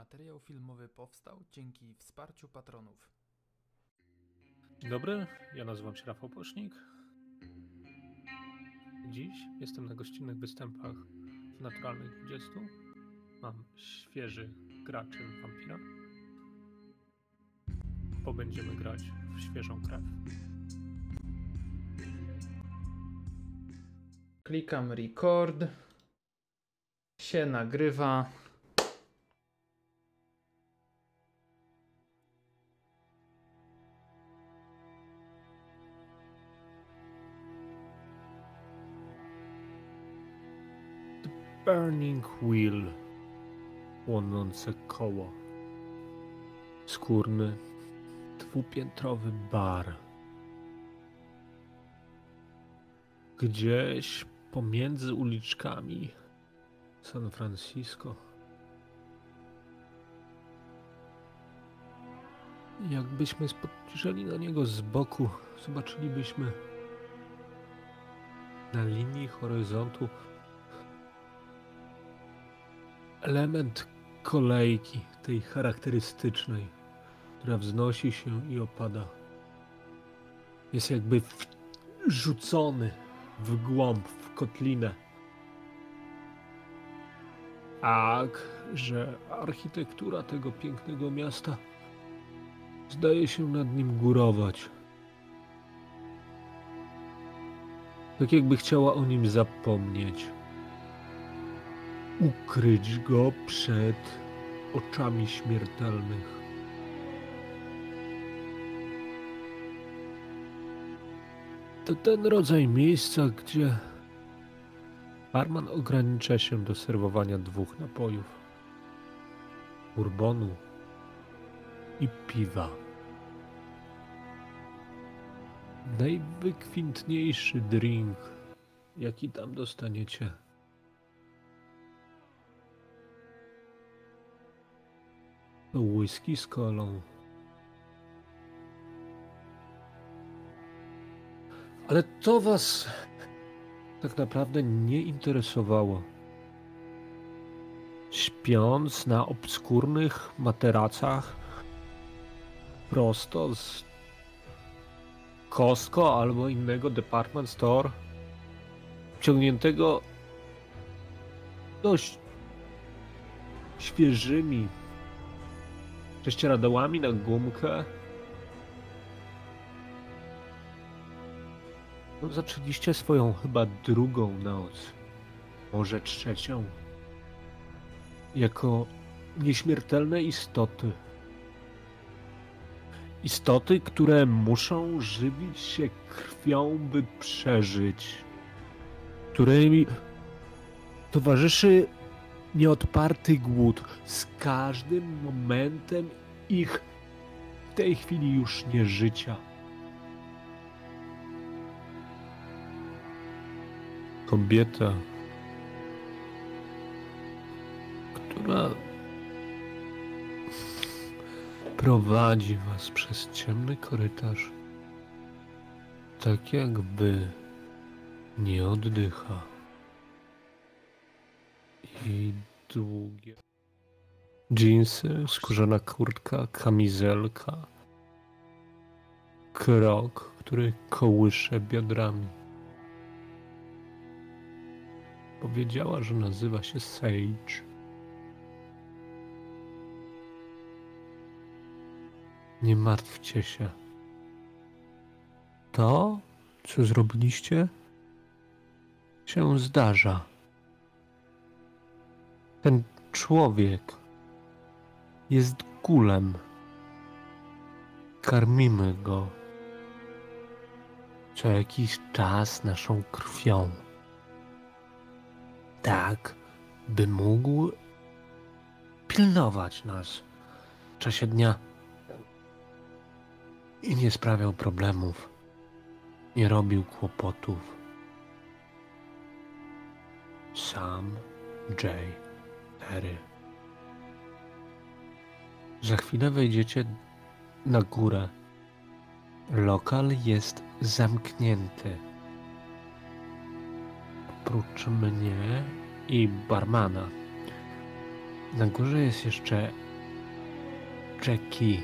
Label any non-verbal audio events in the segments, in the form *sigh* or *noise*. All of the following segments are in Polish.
Materiał filmowy powstał dzięki wsparciu patronów. Dzień dobry, ja nazywam się Rafał Posznik. Dziś jestem na gościnnych występach w Naturalnych 20. Mam świeży graczy wampira. Bo będziemy grać w świeżą krew. Klikam record. Się nagrywa. Burning Wheel. Płonące koło. Skórny, dwupiętrowy bar. Gdzieś pomiędzy uliczkami San Francisco. Jakbyśmy spojrzeli na niego z boku, zobaczylibyśmy na linii horyzontu element kolejki, tej charakterystycznej, która wznosi się i opada. Jest jakby rzucony w głąb, w kotlinę. Tak, że architektura tego pięknego miasta zdaje się nad nim górować. Tak jakby chciała o nim zapomnieć ukryć go przed oczami śmiertelnych. To ten rodzaj miejsca, gdzie barman ogranicza się do serwowania dwóch napojów: bourbonu i piwa. Najwykwintniejszy drink, jaki tam dostaniecie. Whisky z kolą. Ale to was tak naprawdę nie interesowało. Śpiąc na obskurnych materacach prosto z Costco albo innego department store, ciągniętego dość świeżymi prześcieradełami na gumkę. No, zaczęliście swoją chyba drugą noc, może trzecią, jako nieśmiertelne istoty. Istoty, które muszą żywić się krwią, by przeżyć, którymi towarzyszy nieodparty głód z każdym momentem ich w tej chwili już nie życia. Kobieta, która prowadzi was przez ciemny korytarz, tak jakby nie oddycha i długie. Jeansy, skórzana kurtka, kamizelka. Krok, który kołysze biodrami. Powiedziała, że nazywa się Sage. Nie martwcie się. To, co zrobiliście, się zdarza. Ten człowiek jest gulem. Karmimy go co jakiś czas naszą krwią. Tak, by mógł pilnować nas w czasie dnia i nie sprawiał problemów, nie robił kłopotów. Sam Jay. Za chwilę wejdziecie na górę. Lokal jest zamknięty. Oprócz mnie i barmana. Na górze jest jeszcze Jackie.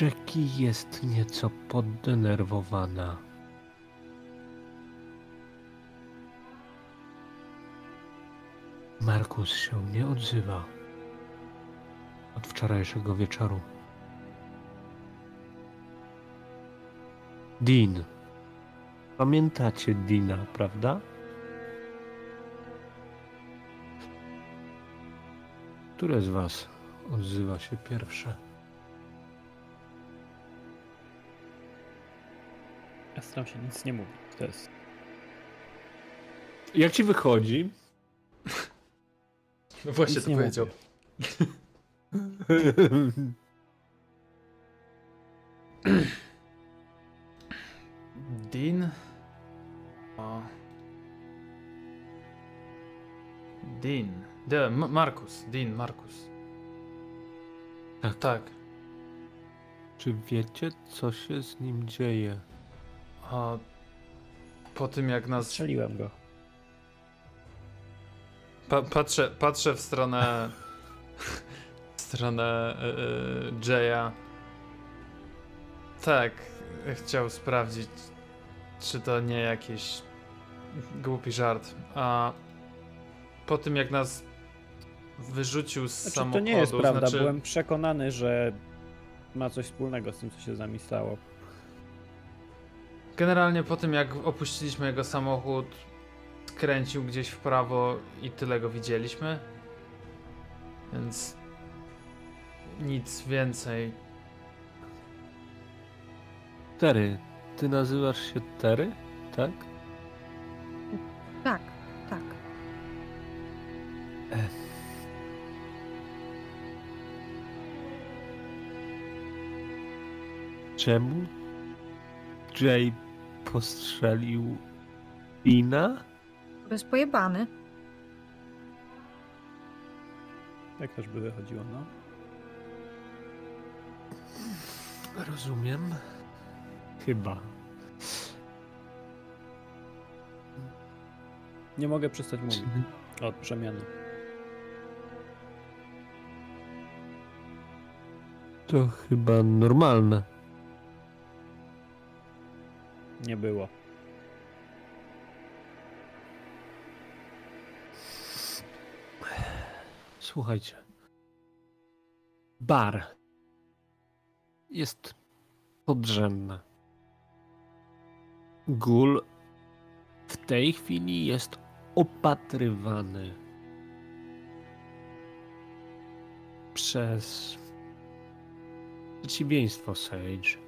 Jackie jest nieco poddenerwowana. Markus się nie odzywa od wczorajszego wieczoru. Dean. Pamiętacie Dina, prawda? Które z was odzywa się pierwsze? Ja staram się nic nie mówić. To jest. Jak ci wychodzi? *laughs* No właśnie Nic to powiedział. *laughs* Dean? O. Dean. De, M- Markus. Dean, Markus. Tak. Tak. Czy wiecie, co się z nim dzieje? A po tym jak nas Strzeliłem go. Pa patrzę, patrzę w stronę. w stronę y, y, Jaya. Tak, chciał sprawdzić, czy to nie jakiś głupi żart. A po tym jak nas wyrzucił z Znaczy, samochodu, to nie jest prawda. znaczy, Byłem przekonany, że ma coś wspólnego z tym, co się z nami stało. generalnie po tym jak opuściliśmy jego samochód, skręcił gdzieś w prawo i tyle go widzieliśmy. Więc nic więcej. Tery. Ty nazywasz się Tery? Tak? Tak, tak. Czemu Jay postrzelił Ina? Bez pojebany. Jak też by wychodziło, no. Rozumiem. Chyba. Nie mogę przestać mówić. Od przemiany. To chyba normalne. Nie było. Słuchajcie. Bar jest podrzędny. Gul w tej chwili jest opatrywany przez przeciwieństwo Sage.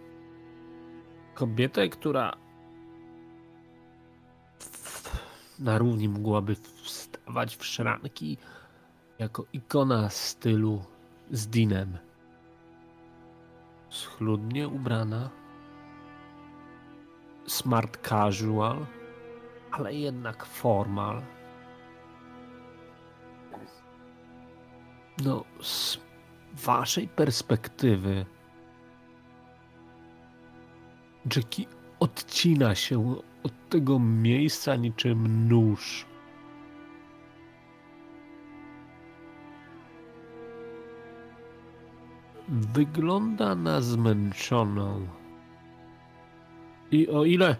Kobietę, która na równi mogłaby wstawać w szranki jako ikona stylu z Dinem. Schludnie ubrana, smart casual, ale jednak formal. No, z waszej perspektywy, Jackie odcina się od tego miejsca niczym nóż. Wygląda na zmęczoną. I o ile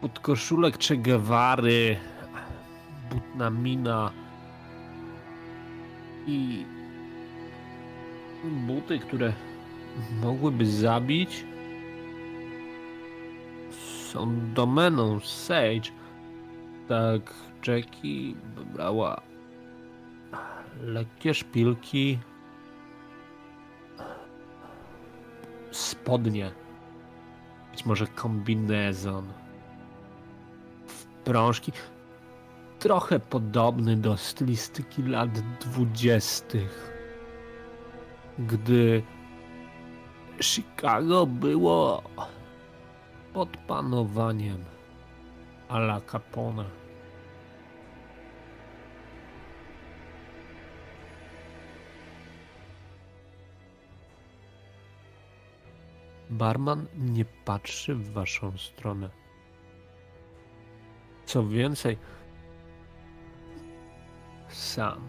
podkoszulek Che Guevary, butna mina i buty, które mogłyby zabić, są domeną Sage, tak Jackie wybrała lekkie szpilki, spodnie, być może kombinezon, prążki, trochę podobny do stylistyki lat dwudziestych, gdy Chicago było pod panowaniem Ala Capone. Barman nie patrzy w waszą stronę. Co więcej, sam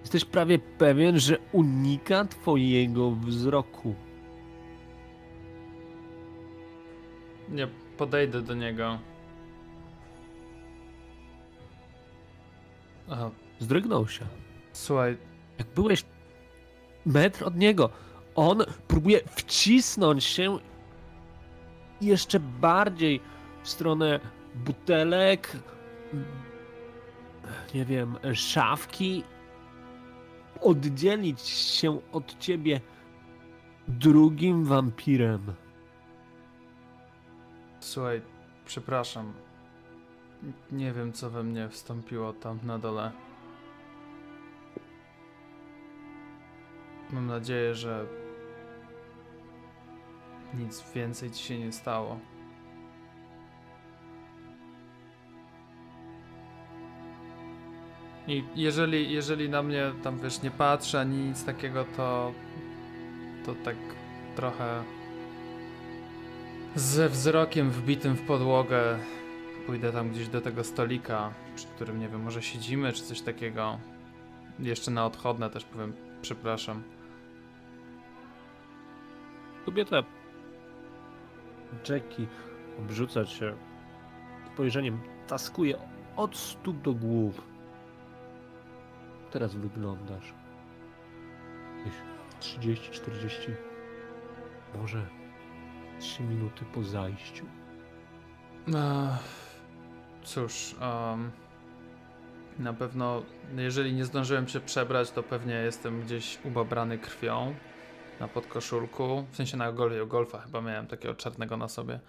Jesteś prawie pewien, że unika twojego wzroku. Nie podejdę do niego. Aha, Zdrygnął się. słuchaj, Jak byłeś metr od niego, on próbuje wcisnąć się jeszcze bardziej w stronę butelek, nie wiem, szafki, oddzielić się od ciebie drugim wampirem. słuchaj, przepraszam. Nie wiem, co we mnie wstąpiło tam na dole. Mam nadzieję, że nic więcej ci się nie stało. I jeżeli, jeżeli na mnie tam wiesz nie patrzy ani nic takiego, to to tak trochę ze wzrokiem wbitym w podłogę pójdę tam gdzieś do tego stolika, przy którym nie wiem, może siedzimy czy coś takiego. Jeszcze na odchodne też powiem przepraszam. Kobieta Jackie obrzuca spojrzeniem, taskuje od stóp do głów. Teraz wyglądasz. Jakieś 30, 40, może 3 minuty po zajściu. Ech, Cóż, em, na pewno, jeżeli nie zdążyłem się przebrać, to pewnie jestem gdzieś ubabrany krwią na podkoszulku. W sensie na golfie, golfa chyba miałem takiego czarnego na sobie,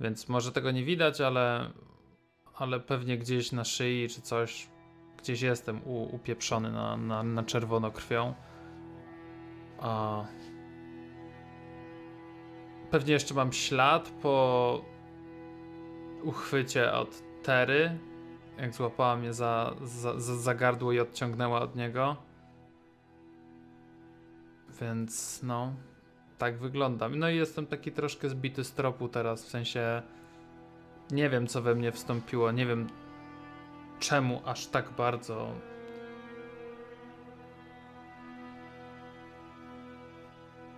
więc może tego nie widać, ale, ale pewnie gdzieś na szyi czy coś, gdzieś jestem u, upieprzony na, na, na czerwono krwią. A... Pewnie jeszcze mam ślad po uchwycie od Tery, jak złapała mnie za, za, za, za gardło i odciągnęła od niego. Więc no, tak wyglądam. No i jestem taki troszkę zbity z tropu teraz, w sensie nie wiem co we mnie wstąpiło, nie wiem czemu aż tak bardzo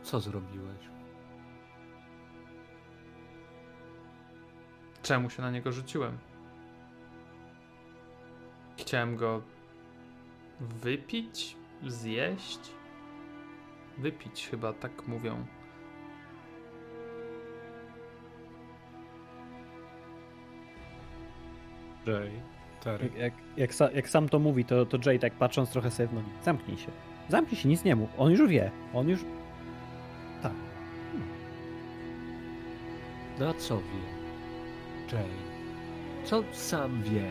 Co zrobiłeś? czemu się na niego rzuciłem. Chciałem go wypić, zjeść. Wypić chyba, tak mówią. Jay, Jak, jak, jak, sa, jak sam to mówi, to, to Jay tak patrząc trochę sobie w nogi. Zamknij się. Zamknij się, nic nie mów. On już wie. On już... Na co wie? Jay, co sam wie?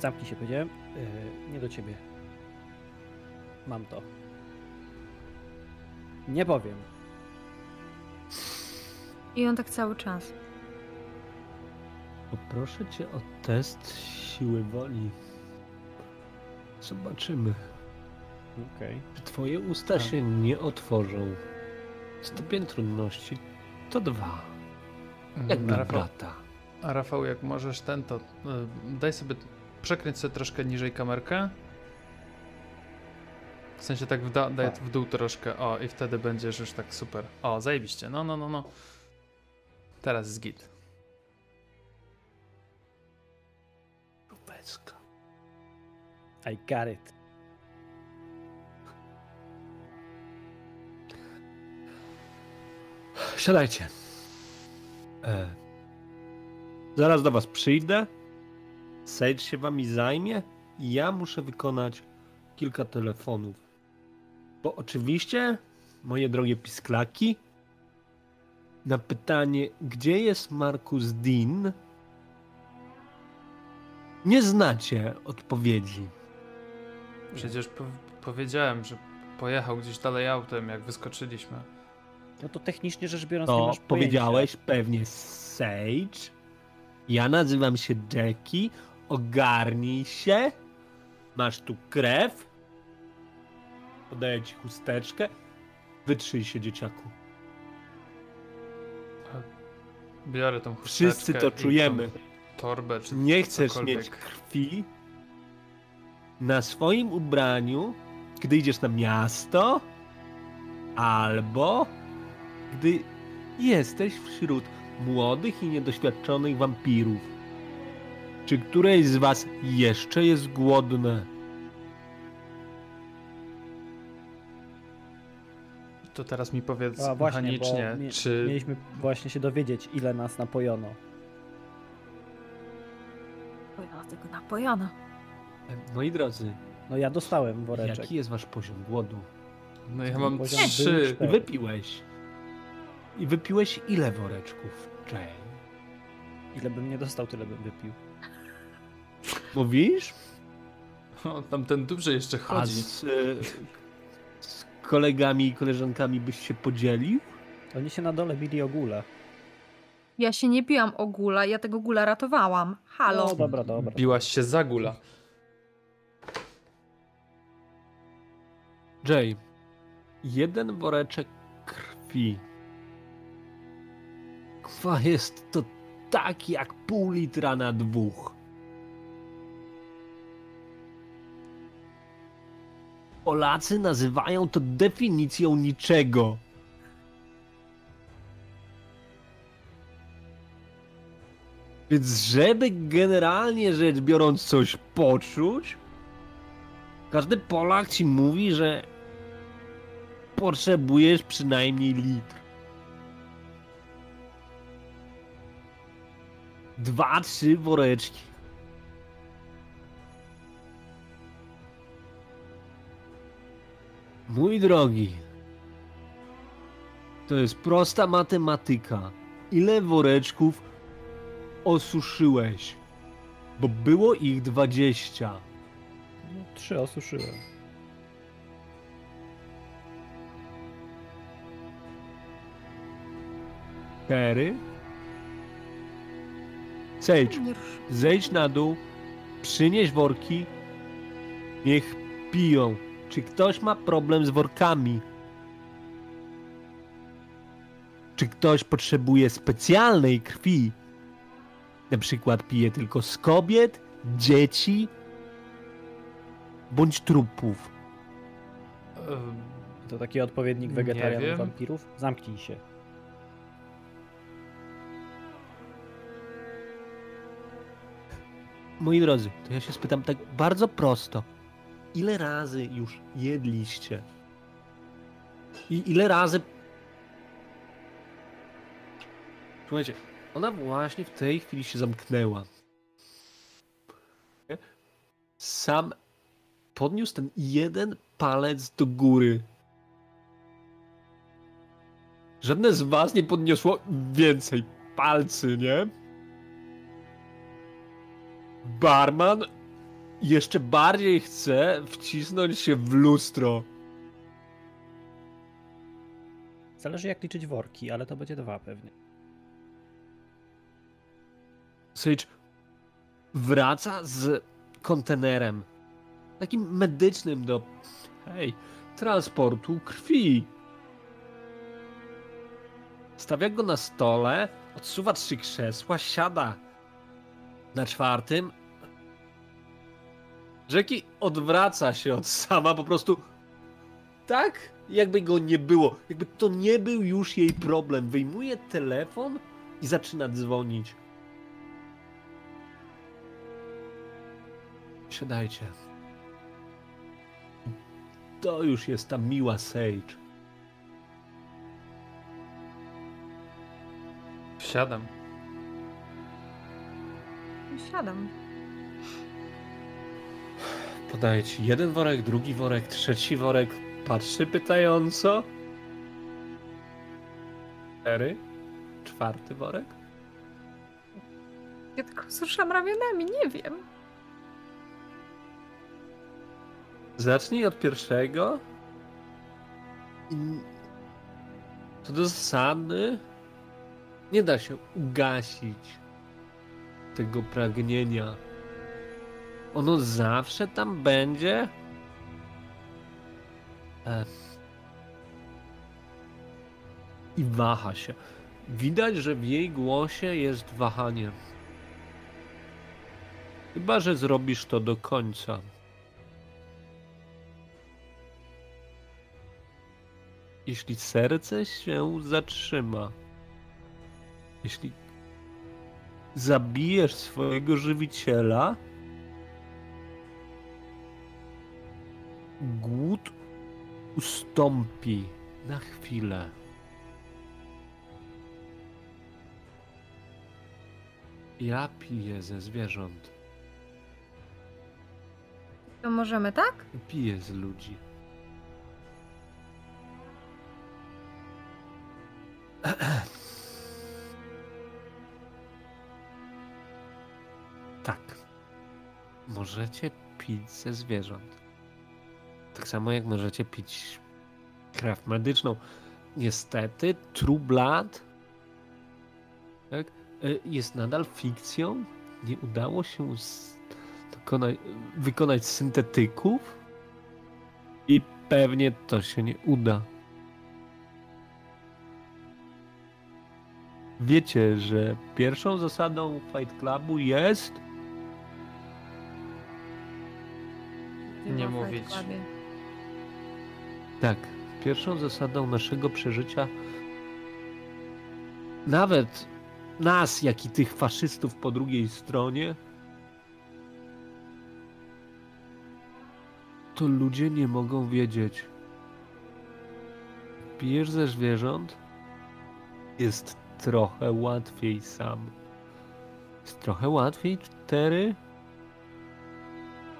Zamknij się, powiedziałem. Yy, nie do ciebie. Mam to. Nie powiem. I on tak cały czas. Poproszę cię o test siły woli. Zobaczymy. Okej. Czy twoje usta Tak. się nie otworzą? Stopień trudności to dwa. Jak Mm, dla Rafał, brata. a Rafał, jak możesz ten, to y, daj sobie, przekręć sobie troszkę niżej kamerkę. W sensie tak w, da, daj Tak. w dół troszkę, o i wtedy będziesz już tak super. O, zajebiście, no, no, no, no. Teraz jest git. Rubecka. I got it. Siadajcie. E, zaraz do was przyjdę. Sage się wami zajmie ja muszę wykonać kilka telefonów. Bo oczywiście, moje drogie pisklaki, na pytanie, gdzie jest Markus Dean, nie znacie odpowiedzi. Przecież po powiedziałem, że pojechał gdzieś dalej autem, jak wyskoczyliśmy. No to technicznie rzecz biorąc nie To masz powiedziałeś pewnie Sage. Ja nazywam się Jackie. Ogarnij się. Masz tu krew. Podaję ci chusteczkę. Wytrzyj się, dzieciaku. Biorę tą chusteczkę Wszyscy to czujemy. Torbę czy Nie chcesz cokolwiek. mieć krwi, na swoim ubraniu, gdy idziesz na miasto, albo gdy jesteś wśród młodych i niedoświadczonych wampirów. Czy któreś z was jeszcze jest głodne? To teraz mi powiedz A właśnie, mechanicznie, bo mie- czy mieliśmy właśnie się dowiedzieć, ile nas napojono. Pojona tego napojona. Moi drodzy, No ja dostałem woreczek. jaki jest wasz poziom głodu? no ja mam trzy. I wypiłeś. I wypiłeś ile woreczków, Jay? Ile bym nie dostał, tyle bym wypił. Mówisz? O, tam ten duży jeszcze A chodzi. z, e, z kolegami i koleżankami byś się podzielił? Oni się na dole bili o gulę. Ja się nie biłam o gula, ja tego gula ratowałam. Halo. No dobra, dobra. Biłaś się za gula. Jay, jeden woreczek krwi. Kwa jest to tak jak pół litra na dwóch. Polacy nazywają to definicją niczego. Więc żeby generalnie rzecz biorąc coś poczuć, każdy Polak ci mówi, że potrzebujesz przynajmniej litr. Dwa, trzy woreczki. Mój drogi, to jest prosta matematyka. Ile woreczków osuszyłeś? Bo było ich dwadzieścia. No, trzy osuszyłem. Cztery. Sage, zejdź na dół, przynieś worki, niech piją. Czy ktoś ma problem z workami? Czy ktoś potrzebuje specjalnej krwi? Na przykład pije tylko z kobiet, dzieci bądź trupów. To taki odpowiednik wegetarianów, wampirów? Zamknij się. Moi drodzy, to ja się spytam tak bardzo prosto. Ile razy już jedliście? I ile razy. Słuchajcie, ona właśnie w tej chwili się zamknęła. Sam podniósł ten jeden palec do góry. Żadne z was nie podniosło więcej palcy, nie? Barman jeszcze bardziej chce wcisnąć się w lustro. Zależy jak liczyć worki, ale to będzie dwa pewnie. Sage wraca z kontenerem. Takim medycznym do hej, transportu krwi. Stawia go na stole, odsuwa trzy krzesła, siada na czwartym. Rzeki odwraca się od sama po prostu tak, jakby go nie było. Jakby to nie był już jej problem. Wyjmuje telefon i zaczyna dzwonić. Siadajcie. To już jest ta miła Sage. Wsiadam. Siadam. Podaję ci jeden worek, drugi worek, trzeci worek. Patrzy pytająco. Cztery. Czwarty worek. Ja tylko wzruszam ramionami, nie wiem. Zacznij od pierwszego. I co do zasady, nie da się ugasić tego pragnienia. Ono zawsze tam będzie? E. I waha się. Widać, że w jej głosie jest wahanie. Chyba, że zrobisz to do końca. Jeśli serce się zatrzyma, jeśli zabijesz swojego żywiciela, głód ustąpi na chwilę. Ja piję ze zwierząt, To możemy, tak? piję z ludzi. *clears throat* Tak. Możecie pić ze zwierząt. Tak samo jak możecie pić krew medyczną. Niestety, True Blood tak, y, jest nadal fikcją. Nie udało się z, dokona, wykonać syntetyków i pewnie to się nie uda. Wiecie, że pierwszą zasadą Fight Clubu jest Nie mówić. Tak, pierwszą zasadą naszego przeżycia, nawet nas, jak i tych faszystów po drugiej stronie, to ludzie nie mogą wiedzieć. Pijesz ze zwierząt, jest trochę łatwiej sam. Jest trochę łatwiej, cztery,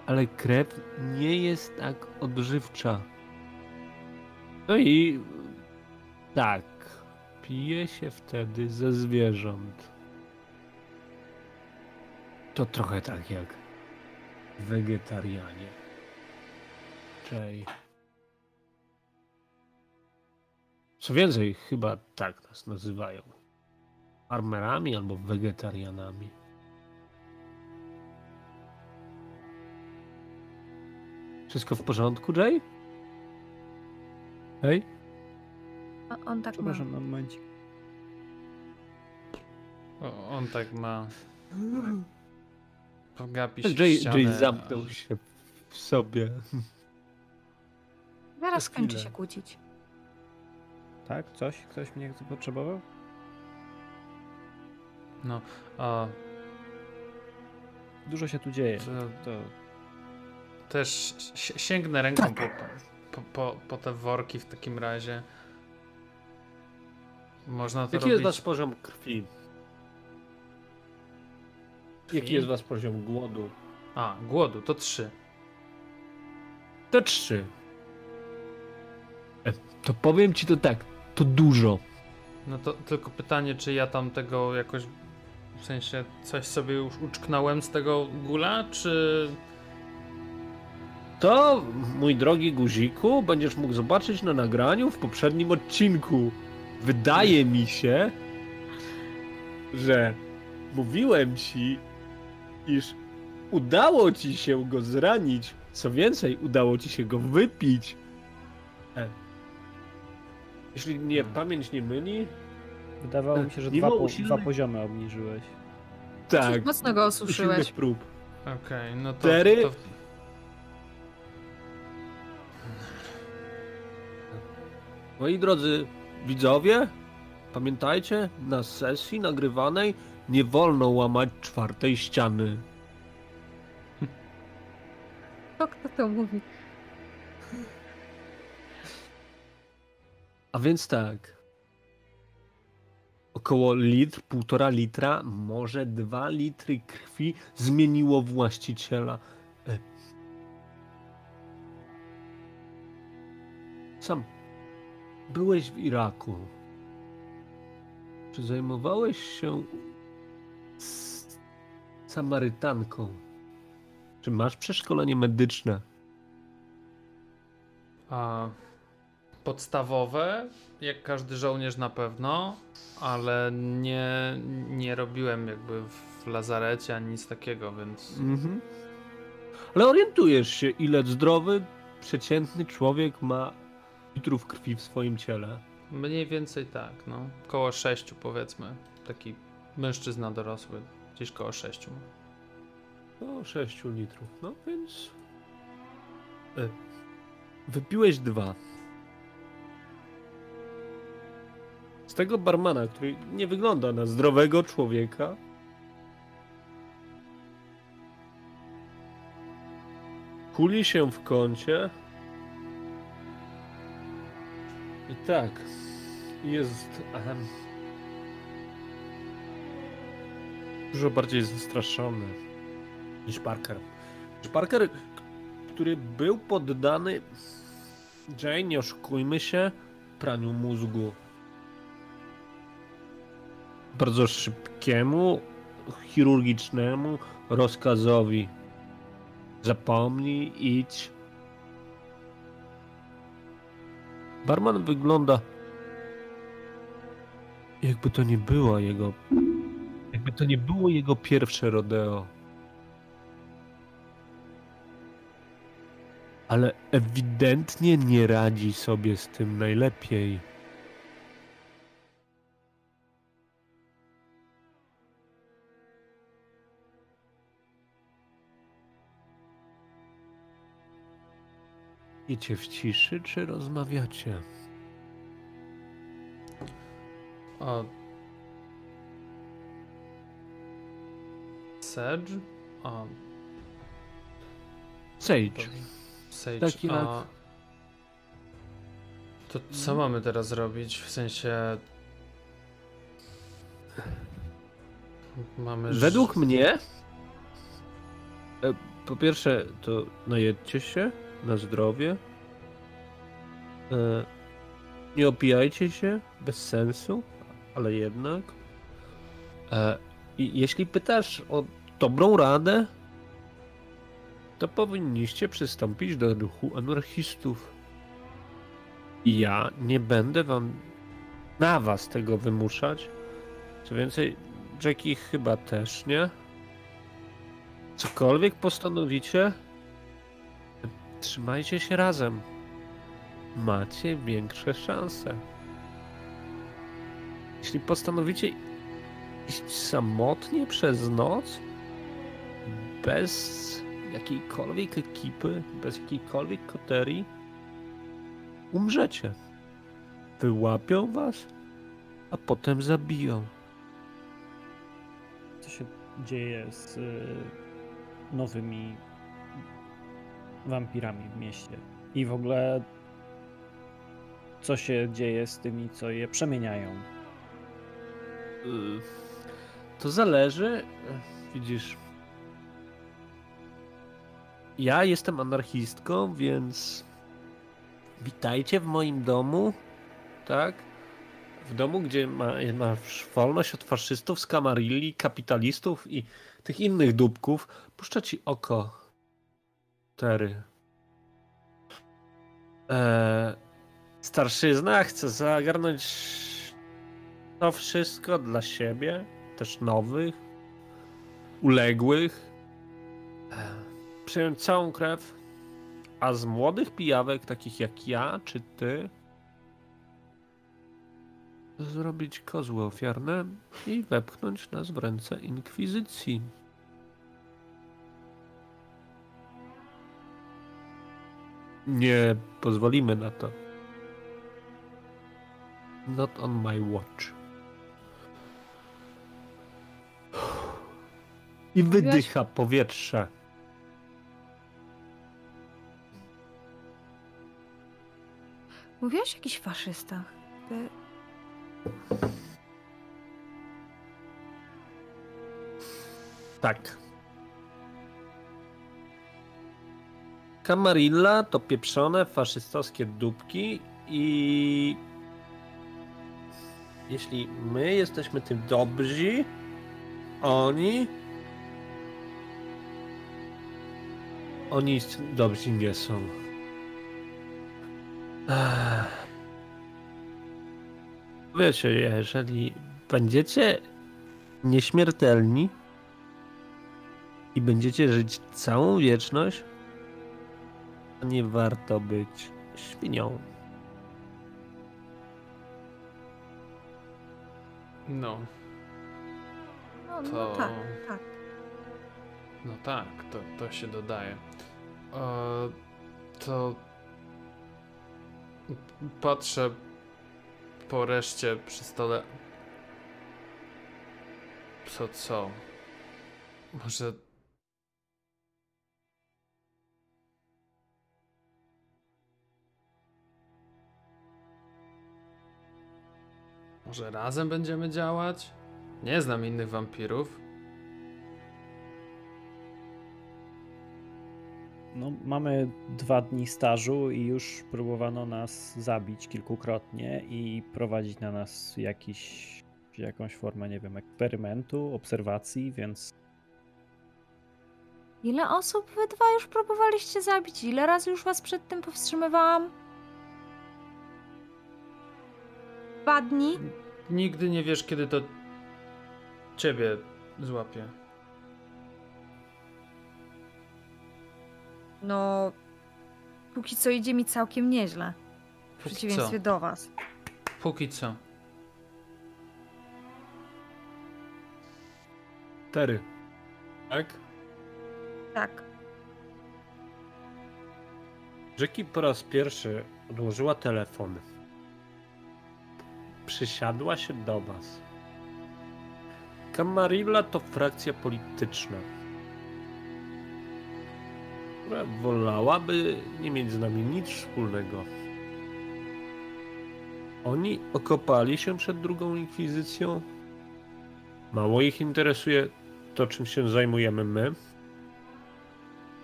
ale krew nie jest tak odżywcza. No i tak, pije się wtedy ze zwierząt. To trochę tak jak wegetarianie. Czej. Co więcej, chyba tak nas nazywają. Farmerami albo wegetarianami. Wszystko w porządku, Jay? Hej? A on tak ma. Przepraszam na momencik. O, on tak ma. Pogapi się w Jay, ścianę, Jay zamknął się w sobie. Zaraz skończy chwilę. się kłócić. Tak? Coś? Ktoś mnie potrzebował? No, a Dużo się tu dzieje. to To też si- sięgnę ręką po, po, po, po te worki w takim razie. Można to Jaki robić. jest wasz poziom krwi? Jaki Krwi? jest wasz poziom głodu? A, głodu, to trzy. To trzy. E, To powiem ci to tak, to dużo. No to tylko pytanie, czy ja tam tego jakoś. W sensie coś sobie już uczknąłem z tego gula, czy. To, mój drogi guziku, będziesz mógł zobaczyć na nagraniu w poprzednim odcinku. Wydaje mi się, że mówiłem ci, iż udało ci się go zranić. Co więcej, udało ci się go wypić. E. Jeśli nie Hmm. pamięć nie myli, wydawało mi się, że dwa, po, usilnych- dwa poziomy obniżyłeś. tak. Mocno go osuszyłeś. prób. Okej, no to. Cztery. to... Moi drodzy widzowie, pamiętajcie, na sesji nagrywanej nie wolno łamać czwartej ściany. To *laughs* kto to mówi? A więc tak. Około litr, półtora litra, może dwa litry krwi zmieniło właściciela. E. Sam byłeś w Iraku. Czy zajmowałeś się Samarytanką? Czy masz przeszkolenie medyczne? A, podstawowe, jak każdy żołnierz na pewno, ale nie, nie robiłem jakby w lazarecie ani nic takiego, więc. Mhm. Ale orientujesz się, ile zdrowy, przeciętny człowiek ma litrów krwi w swoim ciele. Mniej więcej tak, no. Koło sześciu powiedzmy. Taki mężczyzna dorosły, gdzieś koło sześciu. O 6 litrów. No więc. E, wypiłeś dwa. tego barmana, który nie wygląda na zdrowego człowieka. Kuli się w kącie. Tak, jest em, dużo bardziej zastraszony niż Parker. Niż Parker, który był poddany Jane, nie oszukujmy się, praniu mózgu. Bardzo szybkiemu, chirurgicznemu rozkazowi. Zapomnij, idź. Barman wygląda jakby to nie było jego jakby to nie było jego pierwsze rodeo. Ale ewidentnie nie radzi sobie z tym najlepiej. Idzie w ciszy, czy rozmawiacie? O. Sedge? O, Sage. Sage. Taki a... To co mamy teraz robić? W sensie... Mamy... Według mnie, e, po pierwsze, to najedźcie się na zdrowie. E, Nie opijajcie się bez sensu, ale jednak. E, jeśli pytasz o dobrą radę, to powinniście przystąpić do ruchu anarchistów. I ja nie będę wam na was tego wymuszać. Co więcej, Jackie chyba też nie. Cokolwiek postanowicie, trzymajcie się razem. Macie większe szanse. Jeśli postanowicie iść samotnie przez noc, bez jakiejkolwiek ekipy, bez jakiejkolwiek koterii, umrzecie. Wyłapią was, a potem zabiją. Co się dzieje z y, nowymi wampirami w mieście? I w ogóle co się dzieje z tymi, co je przemieniają? Y, To zależy. Widzisz. Ja jestem anarchistką, więc witajcie w moim domu. Tak? W domu, gdzie ma, masz wolność od faszystów, skamarilli, kapitalistów i tych innych dupków. Puszcza ci oko. Tery. Eee, starszyzna chce zagarnąć to wszystko dla siebie, też nowych, uległych. Eee, Przyjąć całą krew, a z młodych pijawek, takich jak ja czy ty, zrobić kozły ofiarne i wepchnąć nas w ręce inkwizycji. Nie pozwolimy na to. Not on my watch. I wydycha powietrze. Mówiłaś o jakichś faszystach. Tak. Camarilla to pieprzone faszystowskie dupki i jeśli my jesteśmy tym dobrzy, oni oni dobrzy nie są. Wiecie, jeżeli będziecie nieśmiertelni, i będziecie żyć całą wieczność, nie warto być świnią. No, No, no To- tak, tak. no tak, to, to się dodaje. E, to patrzę po reszcie przy stole. Co, co? Może. Może razem będziemy działać? Nie znam innych wampirów. No, mamy dwa dni stażu i już próbowano nas zabić kilkukrotnie i prowadzić na nas jakiś, jakąś formę, nie wiem, eksperymentu, obserwacji, więc Ile osób wy dwa już próbowaliście zabić? Ile razy już was przed tym powstrzymywałam? Dwa dni? Nigdy nie wiesz, kiedy to ciebie złapie. No, póki co idzie mi całkiem nieźle. W Póki co. przeciwieństwie do was. Póki co. Tery. Tak? Tak. Jackie po raz pierwszy odłożyła telefon. Przysiadła się do was. Camarilla to frakcja polityczna, która wolałaby nie mieć z nami nic wspólnego. Oni okopali się przed drugą inkwizycją. Mało ich interesuje to, czym się zajmujemy my.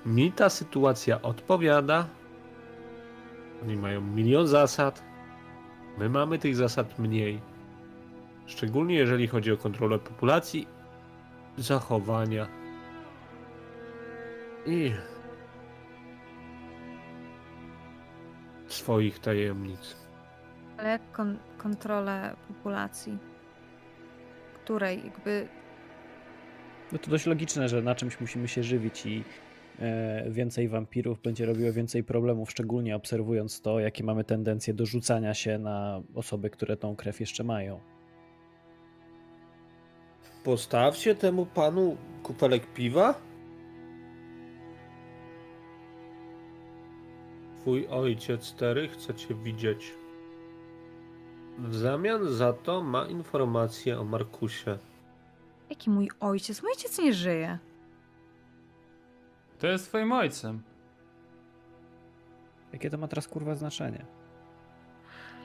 Mi ta sytuacja odpowiada. Oni mają milion zasad. My mamy tych zasad mniej. Szczególnie jeżeli chodzi o kontrolę populacji, zachowania i swoich tajemnic. Ale jak kon- kontrolę populacji? Której jakby. no to dość logiczne, że na czymś musimy się żywić i więcej wampirów będzie robiło więcej problemów, szczególnie obserwując to, jakie mamy tendencje do rzucania się na osoby, które tą krew jeszcze mają. Postawcie temu panu kufelek piwa. Twój ojciec Tery chce cię widzieć. W zamian za to ma informacje o Markusie. Jaki mój ojciec? Mój ojciec nie żyje. To jest twoim ojcem. Jakie to ma teraz kurwa znaczenie?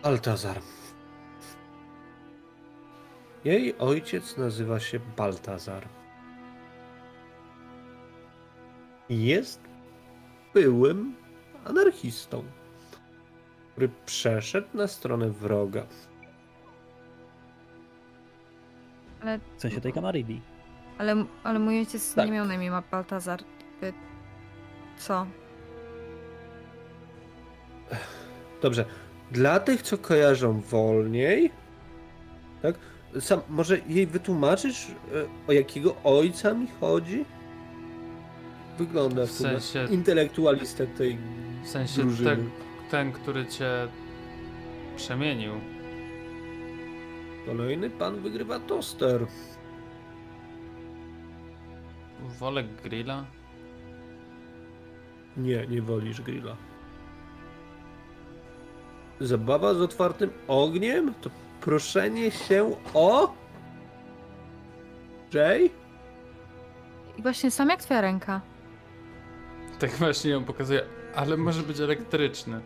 Baltazar. Jej ojciec nazywa się Baltazar. Jest byłym anarchistą, który przeszedł na stronę wroga. Ale, W sensie tej Kamarilli. ale, ale mój ojciec Tak. nie miał na imię ma Baltazar. Co? Dobrze. Dla tych, co kojarzą wolniej, tak? Sam, może jej wytłumaczysz, e, o jakiego ojca mi chodzi? Wygląda W w sensie- intelektualistę tej W sensie drużyny. ten, ten, który cię przemienił. Kolejny pan wygrywa toster. Wolę grilla? Nie, nie wolisz grilla. Zabawa z otwartym ogniem to proszenie się o. Jay? I właśnie sam jak twoja ręka? Tak właśnie ją pokazuje, ale może być elektryczny.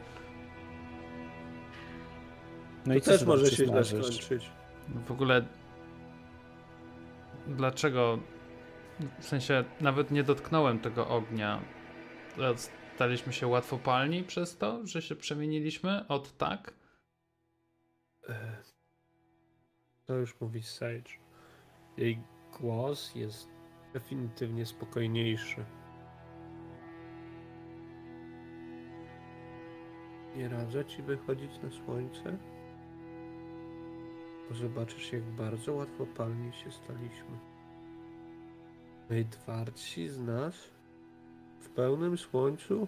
No To i co też może się źle skończyć. W ogóle. Dlaczego? W sensie, nawet nie dotknąłem tego ognia. A Staliśmy się łatwopalni przez to, że się przemieniliśmy od tak? E, To już mówi Sage. Jej głos jest definitywnie spokojniejszy. Nie radzę ci wychodzić na słońce, bo zobaczysz, jak bardzo łatwopalni się staliśmy. Najtwardsi z nas w pełnym słońcu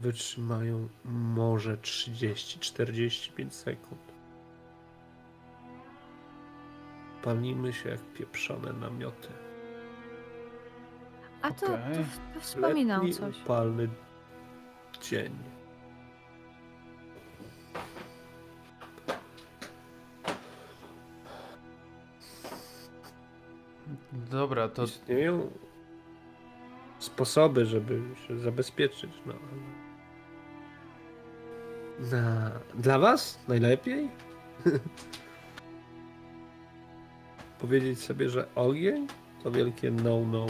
wytrzymają może 30-45 sekund. Palimy się jak pieprzone namioty. A to, okay. to, to wspominał Letni, coś. upalny dzień. Dobra, to... Istnieją sposoby, żeby się zabezpieczyć. No. Na... Dla was najlepiej? *laughs* Powiedzieć sobie, że ogień to wielkie no-no.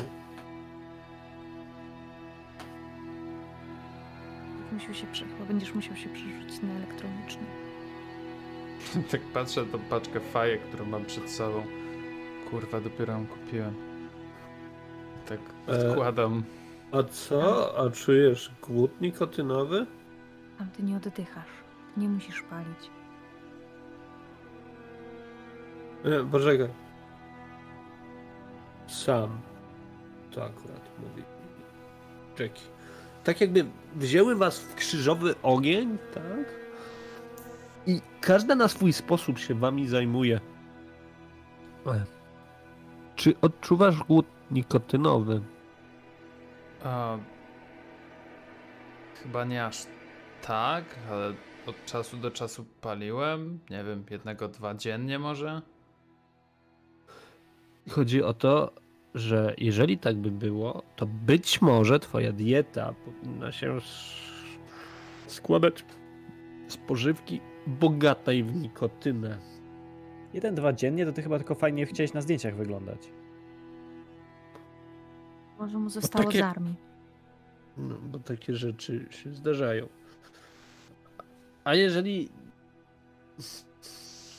Musiał się prze... będziesz musiał się przerzucić na elektroniczny. *laughs* tak patrzę na tą paczkę fajek, którą mam przed sobą. Kurwa, dopiero ją kupiłem. Tak E, odkładam. A co? A czujesz głód nikotynowy? Tam ty nie oddychasz. Nie musisz palić. Nie, poczekaj. Sam. To akurat mówi. Czeki. Tak jakby wzięły was w krzyżowy ogień, tak? I każda na swój sposób się wami zajmuje. E. Czy odczuwasz głód nikotynowy? A, chyba nie aż tak, ale od czasu do czasu paliłem. Nie wiem, jednego, dwa dziennie może. Chodzi o to, że jeżeli tak by było, to być może twoja dieta powinna się składać z pożywki bogatej w nikotynę. Jeden, dwa dziennie, to ty chyba tylko fajnie chciałeś na zdjęciach wyglądać. Może mu zostało takie- z armii. No, bo takie rzeczy się zdarzają. A jeżeli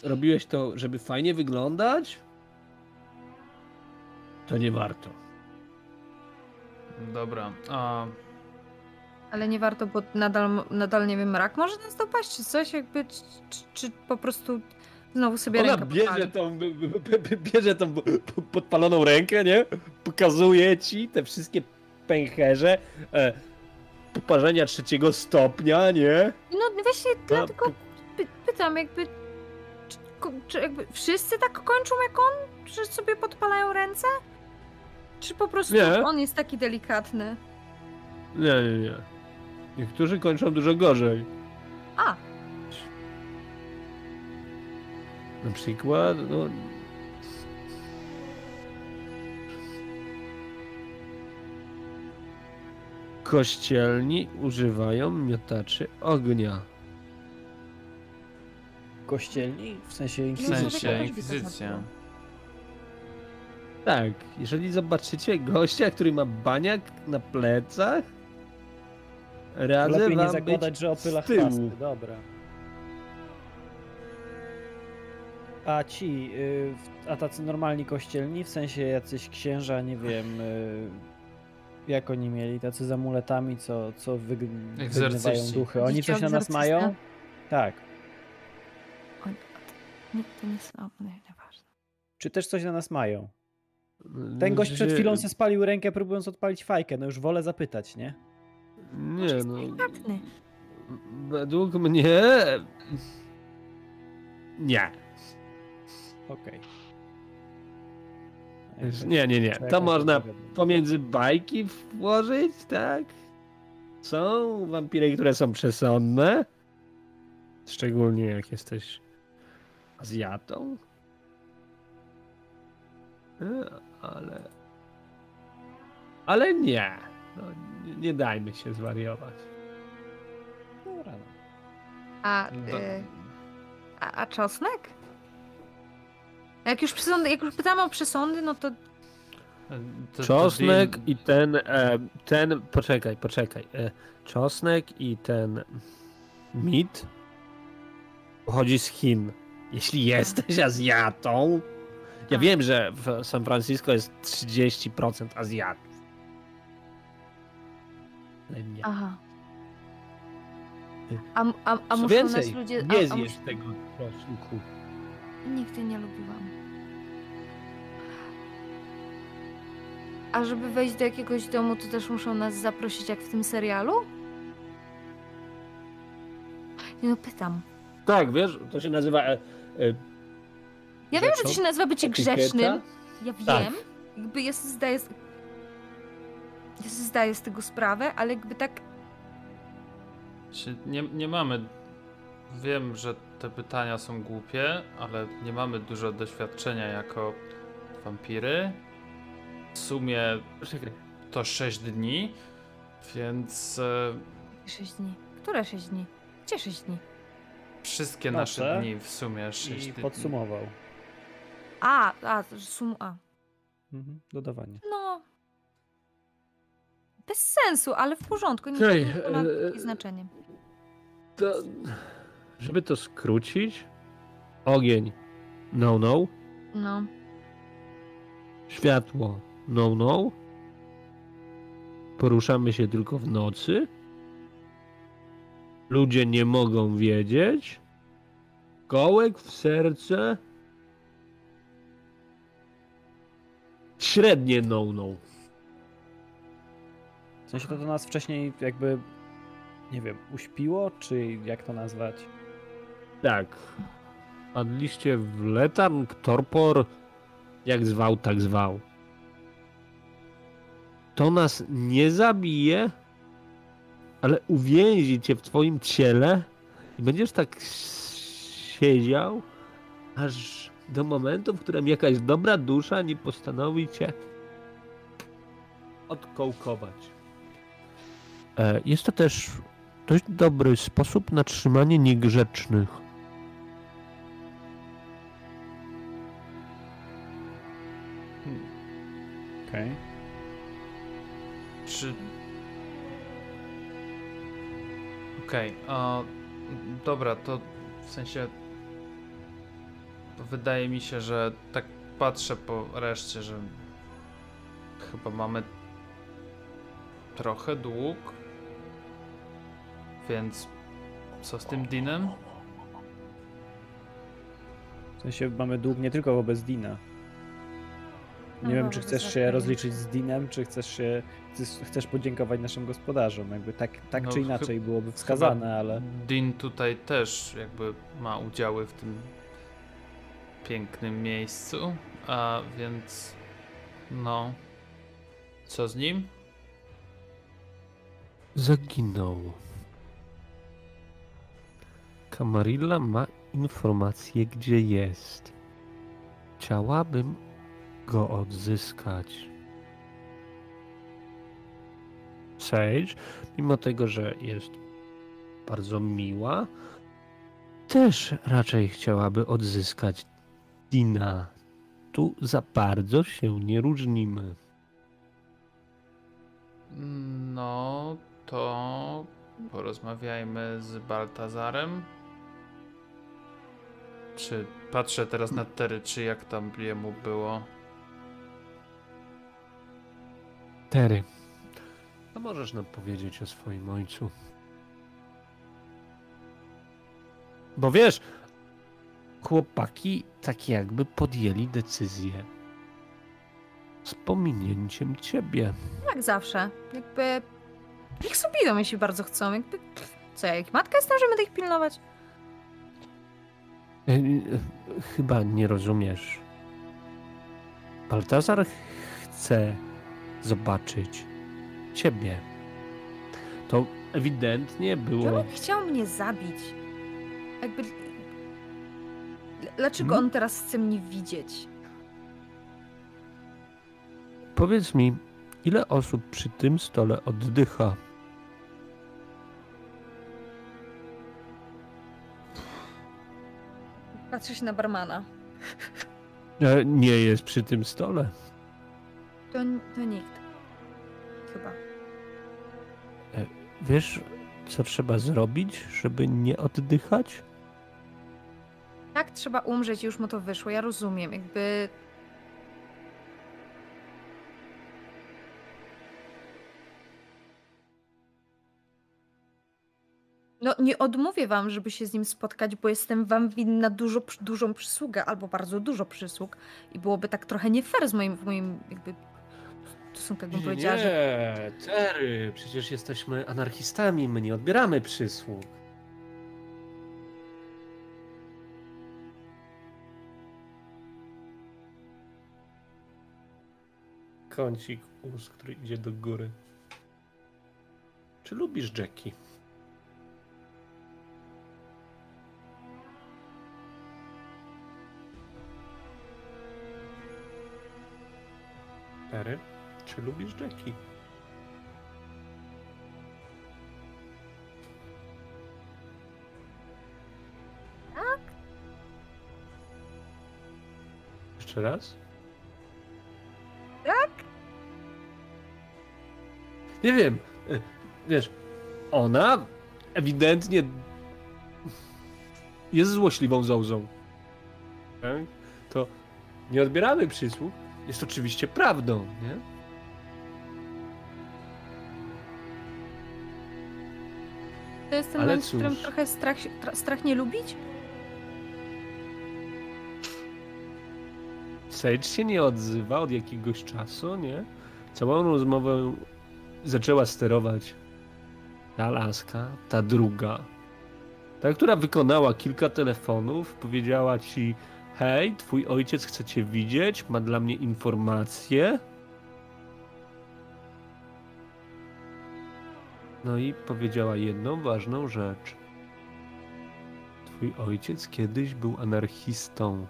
robiłeś to, żeby fajnie wyglądać, to nie warto. Dobra. A, Ale nie warto, bo nadal, nadal nie wiem, rak może nas dopaść, czy coś jakby, czy, czy, czy po prostu znowu sobie Ona rękę bierze podpali. tą, b- b- b- bierze tą p- podpaloną rękę, nie? Pokazuje ci te wszystkie pęcherze, e, poparzenia trzeciego stopnia, nie? No właśnie, A, dlatego py, pytam jakby, czy, ko- czy jakby wszyscy tak kończą jak on? Że sobie podpalają ręce? Czy po prostu Nie. on jest taki delikatny? Nie, nie, nie. Niektórzy kończą dużo gorzej. A, Na przykład, no... Kościelni używają miotaczy ognia. Kościelni? W sensie w inkwizycji. sensie Inkwizycja. Tak, jeżeli zobaczycie gościa, który ma baniak na plecach, radzę Lepiej nie wam zakładać, być że opyla z tyłu. chwasty. Dobra. A ci, y, a tacy normalni kościelni, w sensie jacyś księża, nie wiem, y, jak oni mieli, tacy z amuletami, co, co wyg- wygrywają duchy. Oni coś na nas mają? Tak. nie, to nie są, nie, nieważne. Czy też coś na nas mają? Ten gość przed chwilą se spalił rękę, próbując odpalić fajkę. No już wolę zapytać, nie? Nie jest no. delikatny. Według mnie... Nie. Okej. Nie, nie, nie. Czekaj, To można pomiędzy bajki włożyć, tak? Są wampiry, które są przesądne. Szczególnie jak jesteś Azjatą. E, Ale... Ale nie. No, nie, nie dajmy się zwariować. Dobra, no. A, Do- y, a, a czosnek? Jak już, przesądy, jak już pytamy o przesądy, no to To- to Czosnek deal- i ten, e, ten, poczekaj, poczekaj. E, czosnek i ten mit pochodzi z Chin. Jeśli jesteś Azjatą, ja A. wiem, że w San Francisco jest 30% Azjatów. Ale nie. Aha. A, a, a Co muszą więcej, nas ludzie... nie a, a zjesz mus... tego czosnku. Nigdy nie lubiłam. A żeby wejść do jakiegoś domu, to też muszą nas zaprosić, jak w tym serialu? Nie no, pytam. Tak, wiesz, to się nazywa... E, e, Ja wiem, że Rzeczą? to się nazywa bycie etykieta. grzecznym. Ja wiem. Tak. Jakby ja sobie zdaję... z- Ja sobie zdaję z tego sprawę, ale jakby tak... Nie, nie mamy. Wiem, że te pytania są głupie, ale nie mamy dużo doświadczenia jako wampiry. w sumie to 6 dni, więc e, 6 dni. Które 6 dni? Gdzie 6 dni? wszystkie Noce nasze dni w sumie 6 I dni. podsumował. A, a, sum, a. Mhm. Dodawanie. No. Bez sensu, ale w porządku. Nie, Hej, nie ma e, takiej znaczenia. To, żeby to skrócić, ogień no no, No. światło no no, poruszamy się tylko w nocy, ludzie nie mogą wiedzieć, kołek w serce, średnie no no. W sensie to do nas wcześniej jakby, nie wiem, uśpiło, czy jak to nazwać? Tak. Padliście w letarg, torpor, jak zwał, tak zwał. To nas nie zabije, ale uwięzi cię w twoim ciele i będziesz tak siedział, aż do momentu, w którym jakaś dobra dusza nie postanowi cię odkołkować. E, Jest to też dość dobry sposób na trzymanie niegrzecznych. Okej. Czy. Okej, a dobra, to w sensie. Wydaje mi się, że tak patrzę po reszcie, że chyba mamy trochę dług. Więc co z tym Dinem? W sensie mamy dług nie tylko wobec Dina. Nie No, wiem, czy chcesz się rozliczyć z Dinem, czy chcesz się chcesz, podziękować naszym gospodarzom. Jakby tak, tak No, czy inaczej byłoby wskazane, ale Din tutaj też jakby ma udziały w tym pięknym miejscu, a więc no co z nim? Zaginął. Kamarilla ma informację, gdzie jest. Chciałabym go odzyskać. Sage, mimo tego, że jest bardzo miła, też raczej chciałaby odzyskać Dina. Tu za bardzo się nie różnimy. No to porozmawiajmy z Baltazarem. Czy patrzę teraz na Tery, czy jak tam jemu było? Tery, a możesz nam powiedzieć o swoim ojcu? Bo wiesz, chłopaki tak jakby podjęli decyzję z pominięciem ciebie. Jak zawsze. Jakby. Niech sobie idą, jeśli bardzo chcą. Jakby. Co, ja jak matka jestem, że będę ich pilnować? E, e, Chyba nie rozumiesz. Baltazar chce zobaczyć ciebie. To ewidentnie było. Chciał mnie zabić. Jakby. Dlaczego Hmm? on teraz chce mnie widzieć? Powiedz mi, ile osób przy tym stole oddycha? Patrzę się na barmana. E, Nie jest przy tym stole. To, to nikt. Chyba. Wiesz, co trzeba zrobić, żeby nie oddychać? Tak, trzeba umrzeć już mu to wyszło. Ja rozumiem. Jakby. No, nie odmówię wam, żeby się z nim spotkać, bo jestem wam winna dużo, dużą przysługę, albo bardzo dużo przysług. I byłoby tak trochę nie fair z moim, w moim jakby stosunku, jakbym powiedziała, że Nie, Terry, przecież jesteśmy anarchistami, my nie odbieramy przysług. Kącik ust, który idzie do góry. Czy lubisz Jackie? Terry? Czy lubisz Jackie? Tak. Jeszcze raz? Tak. Nie wiem. y, Wiesz, ona ewidentnie jest złośliwą zołzą. Tak? To nie odbieramy przysług. Jest oczywiście prawdą, nie? To jest ten Ale moment, w którym trochę strach, strach nie lubić? Sage się nie odzywa od jakiegoś czasu, nie? Całą rozmowę zaczęła sterować ta laska, ta druga. Ta, która wykonała kilka telefonów, powiedziała ci hej, twój ojciec chce cię widzieć, ma dla mnie informacje. No i powiedziała jedną ważną rzecz. Twój ojciec kiedyś był anarchistą.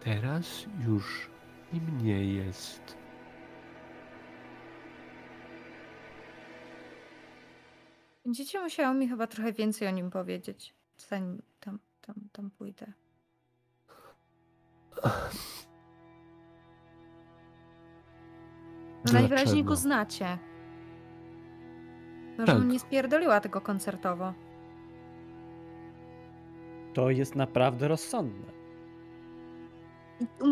Teraz już nim nie jest. Będziecie musiało mi chyba trochę więcej o nim powiedzieć, zanim tam, tam, tam pójdę. No Najwyraźniej go znacie. No, Tak. żebym nie spierdoliła tego koncertowo. To jest naprawdę rozsądne.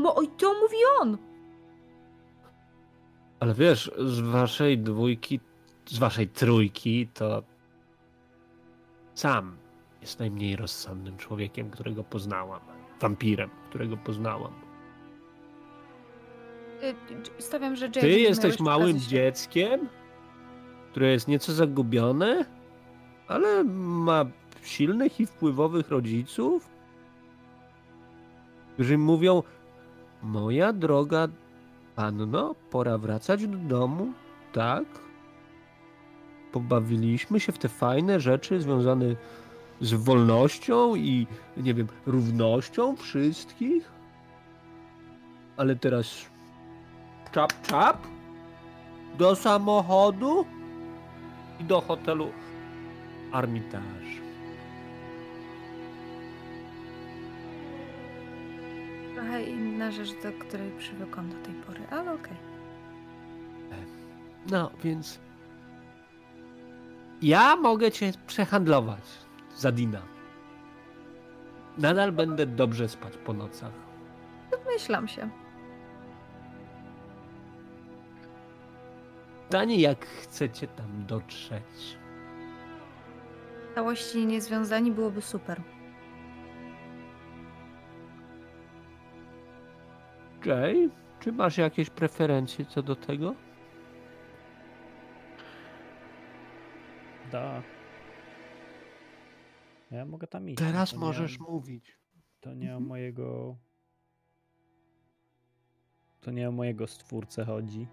Bo oj, to mówi on! Ale wiesz, z waszej dwójki, z waszej trójki, to sam jest najmniej rozsądnym człowiekiem, którego poznałam. Wampirem, którego poznałam. Y, y, Stawiam, że Jay Ty jesteś małym dzieckiem, które jest nieco zagubione, ale ma silnych i wpływowych rodziców, którzy mówią: Moja droga panno, pora wracać do domu, tak? Pobawiliśmy się w te fajne rzeczy związane z wolnością i, nie wiem, równością wszystkich. Ale teraz czap, czap do samochodu i do hotelu Armitage. Trochę inna rzecz, do której przywykłam do tej pory, ale okej. No, więc ja mogę cię przehandlować za Dina. Nadal będę dobrze spać po nocach. Domyślam się. Pytanie, jak chcecie tam dotrzeć. W całości niezwiązani byłoby super. Jay, czy masz jakieś preferencje co do tego? Da. Ja mogę tam iść. Teraz to możesz Nie, mówić. to nie o Mhm. mojego. To nie o mojego stwórcę chodzi.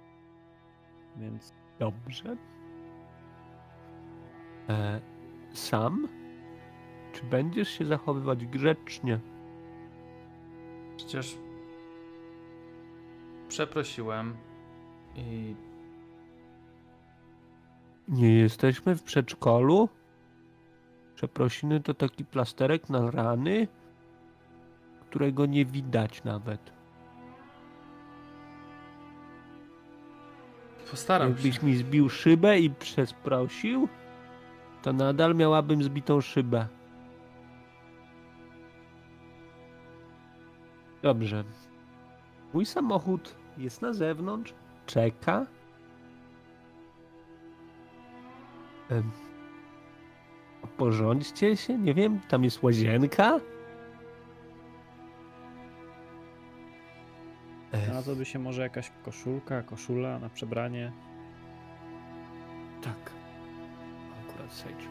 Więc Dobrze. E, sam? Czy będziesz się zachowywać grzecznie? Przecież przeprosiłem i Nie jesteśmy w przedszkolu? Przeprosiny to taki plasterek na rany, którego nie widać nawet. Postaram się. Jakbyś mi zbił szybę i przeprosił, to nadal miałabym zbitą szybę. Dobrze. Mój samochód jest na zewnątrz, czeka. Porządźcie się, nie wiem, tam jest łazienka. Znalazłaby się może jakaś koszulka, koszula na przebranie. Tak. Akurat Sage.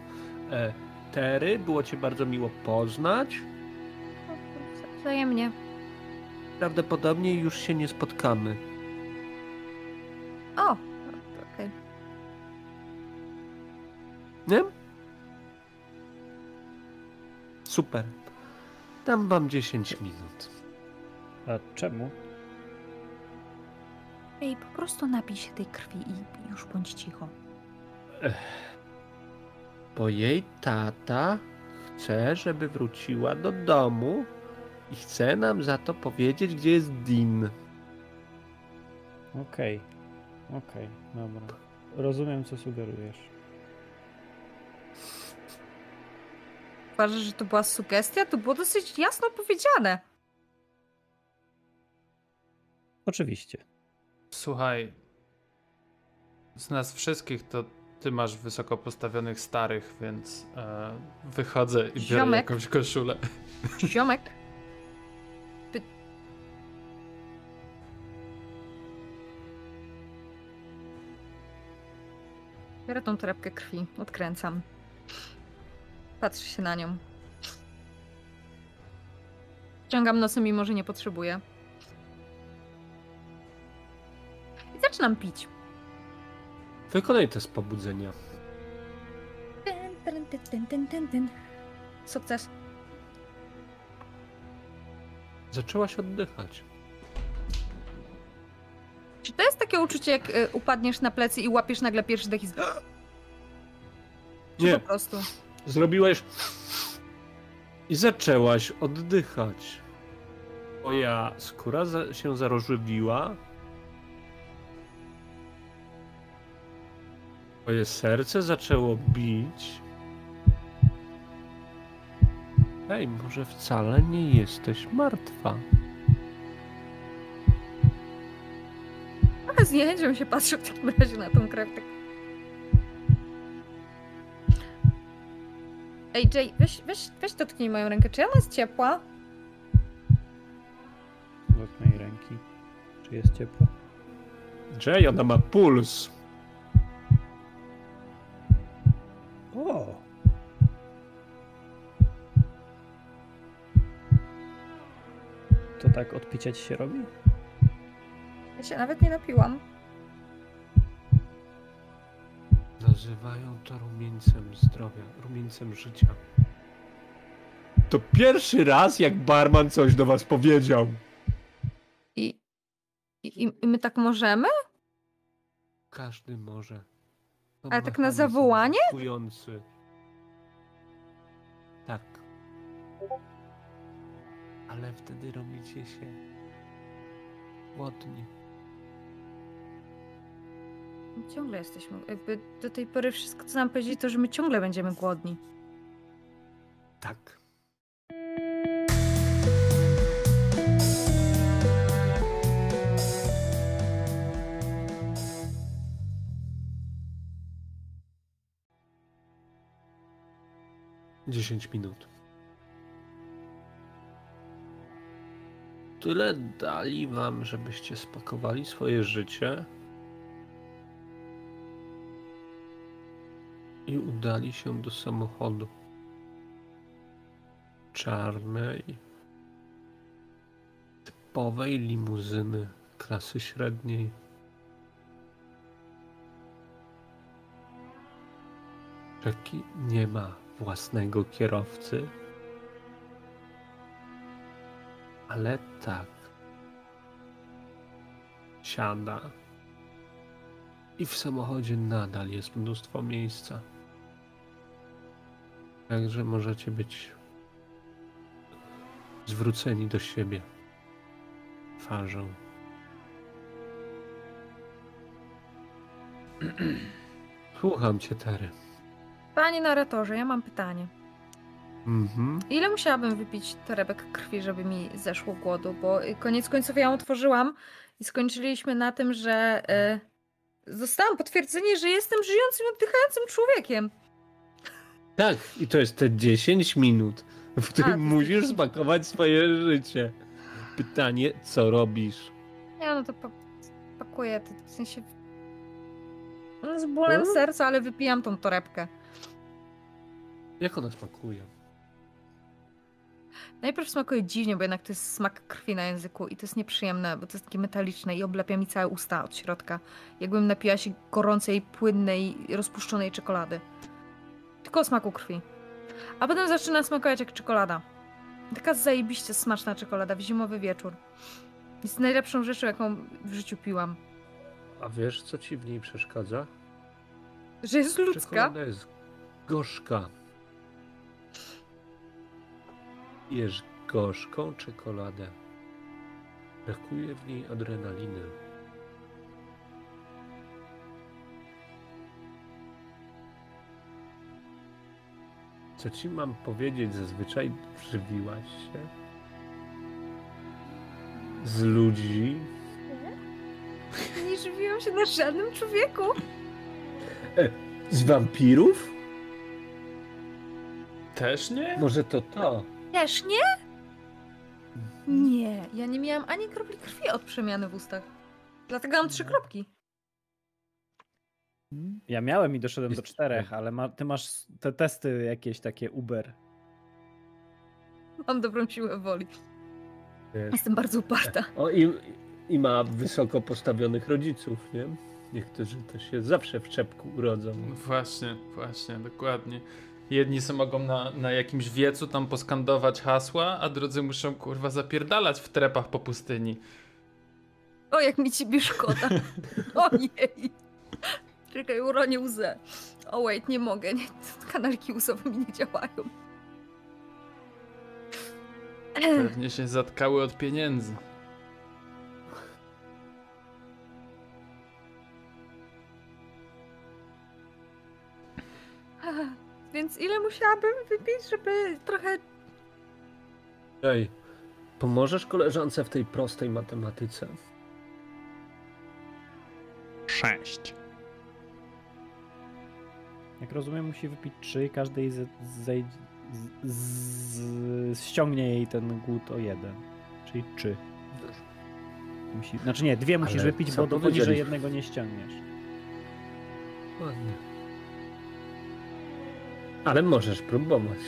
E, Tery, było cię bardzo miło poznać. Wzajemnie. Prawdopodobnie już się nie spotkamy. O! Okej. Nie? Super. Dam wam 10 minut. A czemu? Ej, po prostu napij się tej krwi i już bądź cicho. Bo jej tata chce, żeby wróciła do domu i chce nam za to powiedzieć, gdzie jest Dean. Okej, okej, dobra. Rozumiem, co sugerujesz. Uważasz, że to była sugestia? To było dosyć jasno powiedziane. Oczywiście. Słuchaj, z nas wszystkich to ty masz wysoko postawionych starych, więc e, wychodzę i biorę Ziomek. jakąś koszulę. *laughs* Ziomek. Py... Biorę tą torebkę krwi, odkręcam. Patrzę się na nią. Ciągam nosem, mimo że nie potrzebuję. Zaczynam pić. Wykonaj test pobudzenia. Tyn, tyn, tyn, tyn, tyn, tyn. Sukces. Zaczęłaś oddychać. Czy to jest takie uczucie, jak y, upadniesz na plecy i łapiesz nagle pierwszy dech i z... *gasps* Czy Nie, po prostu? zrobiłeś i zaczęłaś oddychać. Twoja skóra za się zarożywiła. Twoje serce zaczęło bić. Ej, może wcale nie jesteś martwa. Trochę z niechęcią się patrzę w takim razie na tą krew. Tak. Ej, Jay, weź, weź, weź dotknij moją rękę. Czy ona jest ciepła? Dotknę jej ręki. Czy jest ciepło? Jay, ona ma puls. O! To tak od picia ci się robi? Ja się nawet nie napiłam. Nazywają to rumieńcem zdrowia, rumieńcem życia. To pierwszy raz, jak barman coś do was powiedział. I, i, i my tak możemy? Każdy może. Ale tak na mechanizm zawołanie? blokujący. Tak. Ale wtedy robicie się głodni. Ciągle jesteśmy. Jakby do tej pory wszystko, co nam powiedzieli, to że my ciągle będziemy głodni. Tak. Dziesięć minut. Tyle dali wam, żebyście spakowali swoje życie i udali się do samochodu czarnej, typowej limuzyny klasy średniej. Jackie nie ma własnego kierowcy, ale tak. Siada. I w samochodzie nadal jest mnóstwo miejsca. Także możecie być zwróceni do siebie twarzą. *clears throat* Słucham cię, Tery. Panie narratorze, ja mam pytanie. Mhm. Ile musiałabym wypić torebek krwi, żeby mi zeszło głodu? Bo y, koniec końców ja ją otworzyłam i skończyliśmy na tym, że y, zostałam potwierdzenie, że jestem żyjącym, oddychającym człowiekiem. Tak, i to jest te 10 minut, w których to jest musisz 10. spakować swoje życie. Pytanie, co robisz? Ja no to pa- pakuję, to w sensie no, z bólem Hmm? serca, ale wypijam tą torebkę. Jak ona smakuje? Najpierw smakuje dziwnie, bo jednak to jest smak krwi na języku i to jest nieprzyjemne, bo to jest takie metaliczne i oblepia mi całe usta od środka. Jakbym napiła się gorącej, płynnej, rozpuszczonej czekolady. Tylko o smaku krwi. A potem zaczyna smakować jak czekolada. Taka zajebiście smaczna czekolada w zimowy wieczór. Jest najlepszą rzeczą, jaką w życiu piłam. A wiesz, co ci w niej przeszkadza? Że jest ludzka? Czekolada jest gorzka. Jesz gorzką czekoladę. Brakuje w niej adrenaliny. Co ci mam powiedzieć? Zazwyczaj żywiłaś się z ludzi. Nie żywiłam się na żadnym człowieku. Z wampirów? Też nie? Może to to. Też nie? Nie, ja nie miałam ani kropli krwi od przemiany w ustach. Dlatego mam trzy kropki. Ja miałem i doszedłem do czterech, ale ma, ty masz te testy jakieś takie Uber. Mam dobrą siłę woli. Wiesz. Jestem bardzo uparta. O, i, i ma wysoko postawionych rodziców, nie? Niektórzy to się zawsze w czepku urodzą. Właśnie, właśnie, dokładnie. Jedni sobie mogą na, na jakimś wiecu tam poskandować hasła, a drudzy muszą kurwa zapierdalać w trepach po pustyni. O, jak mi ciebie szkoda. *laughs* Ojej. Czekaj, uronię łzę. O, wait, nie mogę. Nie, kanalki łzowe mi nie działają. Pewnie się zatkały od pieniędzy. Więc ile musiałabym wypić, żeby trochę... Ej, pomożesz koleżance w tej prostej matematyce? Sześć. Jak rozumiem, musi wypić trzy i każdej z, z, z, ściągnie jej ten głód o jeden. Czyli trzy. Musi, znaczy nie, dwie musisz Ale wypić, bo do poniżej jednego nie ściągniesz. Ładnie. Ale możesz próbować.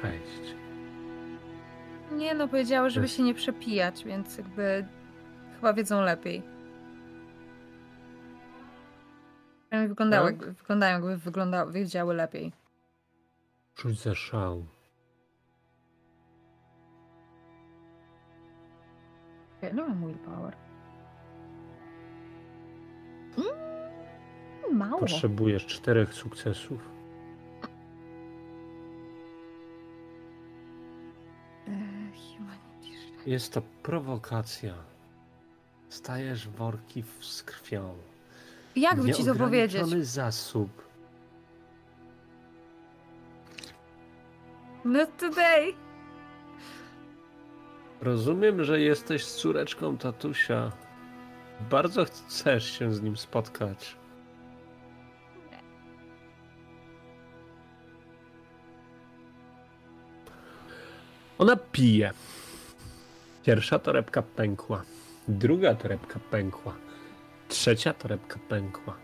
Sześć. Nie no, powiedziały, żeby się nie przepijać, więc jakby chyba wiedzą lepiej. Wyglądały, Tak? jakby, wyglądają, jakby wyglądały, wiedziały lepiej. Czuć za szał. Ja nie mam willpower. Mm, mało. Potrzebujesz czterech sukcesów. Jest to prowokacja. Stajesz worki z krwią. Jak by ci to powiedzieć? Zasób. Not today. Rozumiem, że jesteś córeczką tatusia. Bardzo chcesz się z nim spotkać. Ona pije. Pierwsza torebka pękła. Druga torebka pękła. Trzecia torebka pękła.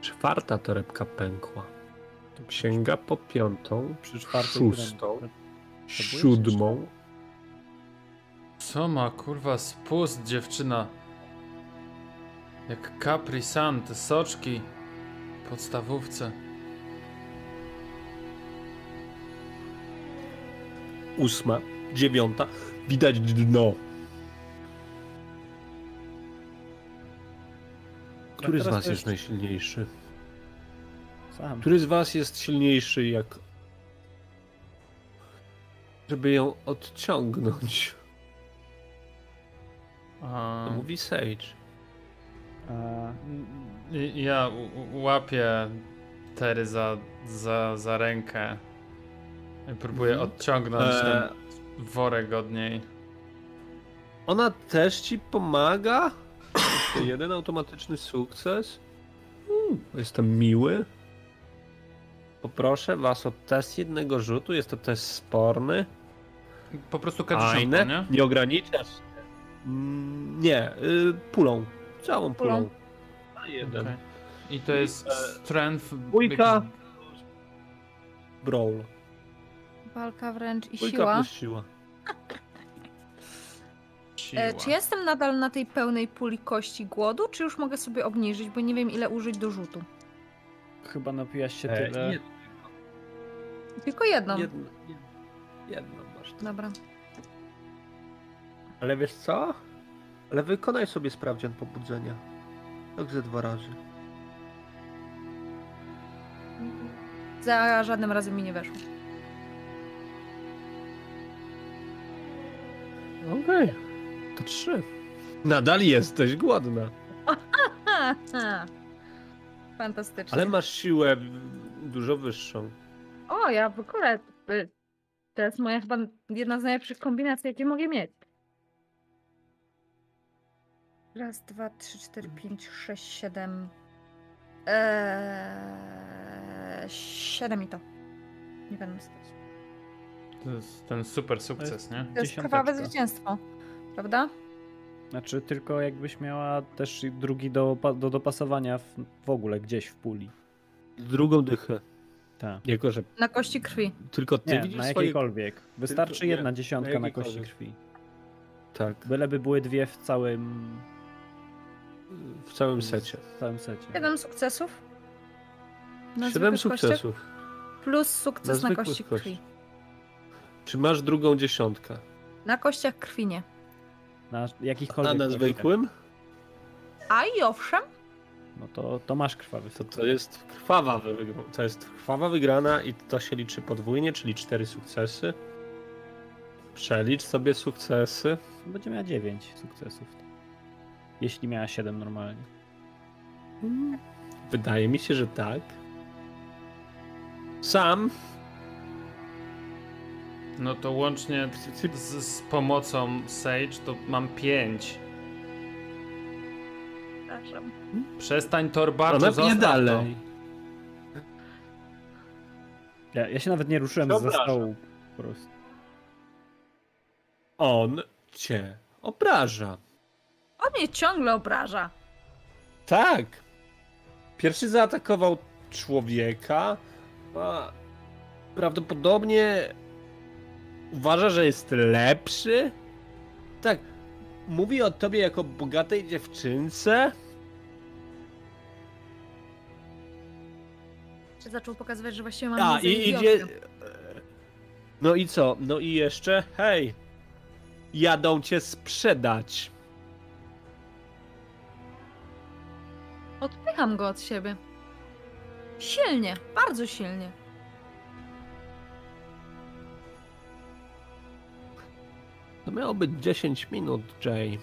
Czwarta torebka pękła. Sięga po piątą, szóstą, siódmą. Co ma kurwa spust dziewczyna? Jak Capri Sun, te soczki w podstawówce. ósma, dziewiąta, widać dno. Który z was jest najsilniejszy? Sam. Który z was jest silniejszy jak... Żeby ją odciągnąć? To mówi Sage. I- ja łapię Tery za, za, za rękę. Próbuję Mhm. odciągnąć Eee. ten worek od niej. Ona też ci pomaga? Jeden automatyczny sukces? Mm, jestem miły. Poproszę was o test jednego rzutu. Jest to test sporny. Po prostu kaczyszonką, Fajne. nie? Nie ograniczasz. Mm, Nie, y, pulą. Całą pulą. Pulą. A jeden. Okej. I to jest E, strength... jakiś- Brawl. Walka wręcz i Dwójka siła. plus siła. *laughs* Siła. E, czy jestem nadal na tej pełnej puli kości głodu, czy już mogę sobie obniżyć, bo nie wiem ile użyć do rzutu? chyba napijaś się E, tyle. nie, Tylko jedną. jedno, jedno, jedno masz. Dobra. Ale wiesz co? Ale wykonaj sobie sprawdzian pobudzenia. Jak ze dwa razy. Za żadnym razem mi nie weszło. Okej. To trzy. Nadal jesteś głodna. *laughs* Fantastycznie. Ale masz siłę dużo wyższą. O, ja w ogóle. y, To jest moja chyba jedna z najlepszych kombinacji, jakie mogę mieć. Raz, dwa, trzy, cztery, pięć, sześć, siedem. Eee, siedem i to. Nie będę stać. To jest ten super sukces, nie? To jest krwawe zwycięstwo. Prawda? Znaczy tylko jakbyś miała też drugi do, do dopasowania w, w ogóle gdzieś w puli. Drugą dychę. Tak. Jako, że Na kości krwi. tylko ty Nie, widzisz na swoje... jakiejkolwiek. Wystarczy nie, jedna na dziesiątka na kości jakiejkolwiek. krwi. Tak, Byleby były dwie w całym, w całym secie. w całym secie. Siedem sukcesów. Na Siedem zwykłych kościach, sukcesów. Plus sukces na, zwykłych kości krwi. Czy masz drugą dziesiątkę? Na kościach krwi nie. Na A jakichkolwiek na kościach. zwykłym? A i owszem, No to, to masz krwawy To to jest krwawa wygrana. To jest krwawa wygrana i to się liczy podwójnie, czyli cztery sukcesy. Przelicz sobie sukcesy. Będzie miała 9 sukcesów. Jeśli miała 7 normalnie. Wydaje mi się, że tak. Sam No to łącznie z, z pomocą Sage to mam 5. przepraszam. Przestań Torbarczu, Ona zostaw pije to. dalej. Ja, ja się nawet nie ruszyłem ze stołu. Po prostu. On cię obraża. On mnie ciągle obraża. Tak. Pierwszy zaatakował człowieka. A prawdopodobnie uważa, że jest lepszy. Tak. Mówi o tobie jako bogatej dziewczynce. Czy zaczął pokazywać, że właściwie mam A i idzie. No i co? No i jeszcze, hej. Jadą cię sprzedać. Odpycham go od siebie. Silnie, bardzo silnie. To miało być 10 minut, Jay.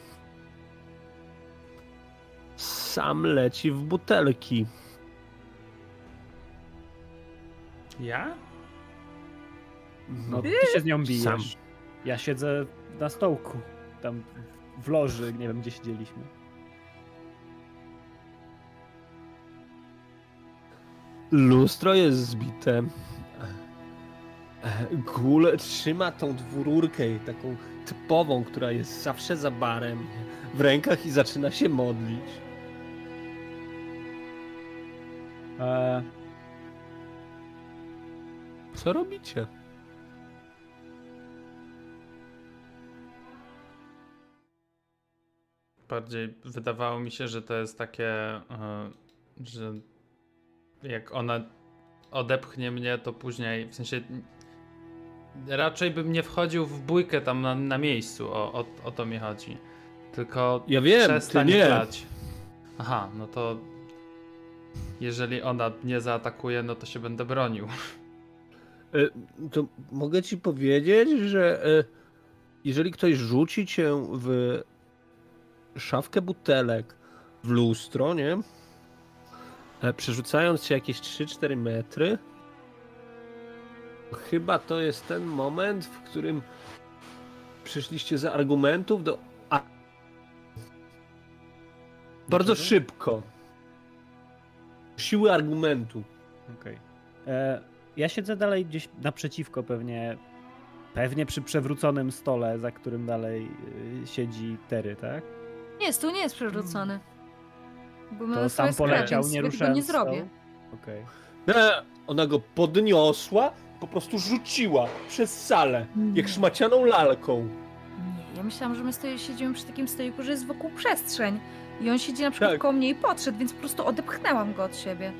Sam leci w butelki. Ja? No ty się z nią bijesz. Sam. Ja siedzę na stołku. Tam w loży, nie wiem gdzie siedzieliśmy. Lustro jest zbite. Gul trzyma tą dwururkę, taką typową, która jest zawsze za barem, w rękach i zaczyna się modlić. E, Co robicie? Bardziej wydawało mi się, że to jest takie, e, że jak ona odepchnie mnie, to później, w sensie raczej bym nie wchodził w bójkę tam na, na miejscu, o, o, o to mi chodzi. Tylko Ja wiem, przestań nie. grać. Aha, no to jeżeli ona mnie zaatakuje, no to się będę bronił. E, To mogę ci powiedzieć, że e, jeżeli ktoś rzuci cię w szafkę butelek w lustro, nie? E, Przerzucając cię jakieś 3-4 metry, chyba to jest ten moment, w którym przyszliście za argumentów do. A... Bardzo czego? szybko. Siły argumentu. okej. E, Ja siedzę dalej gdzieś naprzeciwko pewnie. Pewnie przy przewróconym stole, za którym dalej y, siedzi Tery, tak? Nie, stół nie jest przewrócony. Bo my To sam poleciał, więc nie ruszając nie zrobię. Okej. E, Ona go podniosła, po prostu rzuciła przez salę, jak szmacianą lalką. Nie, ja myślałam, że my stoi, siedzimy przy takim stoiku, że jest wokół przestrzeń. I on siedzi na przykład Tak. koło mnie i podszedł, więc po prostu odepchnęłam go od siebie.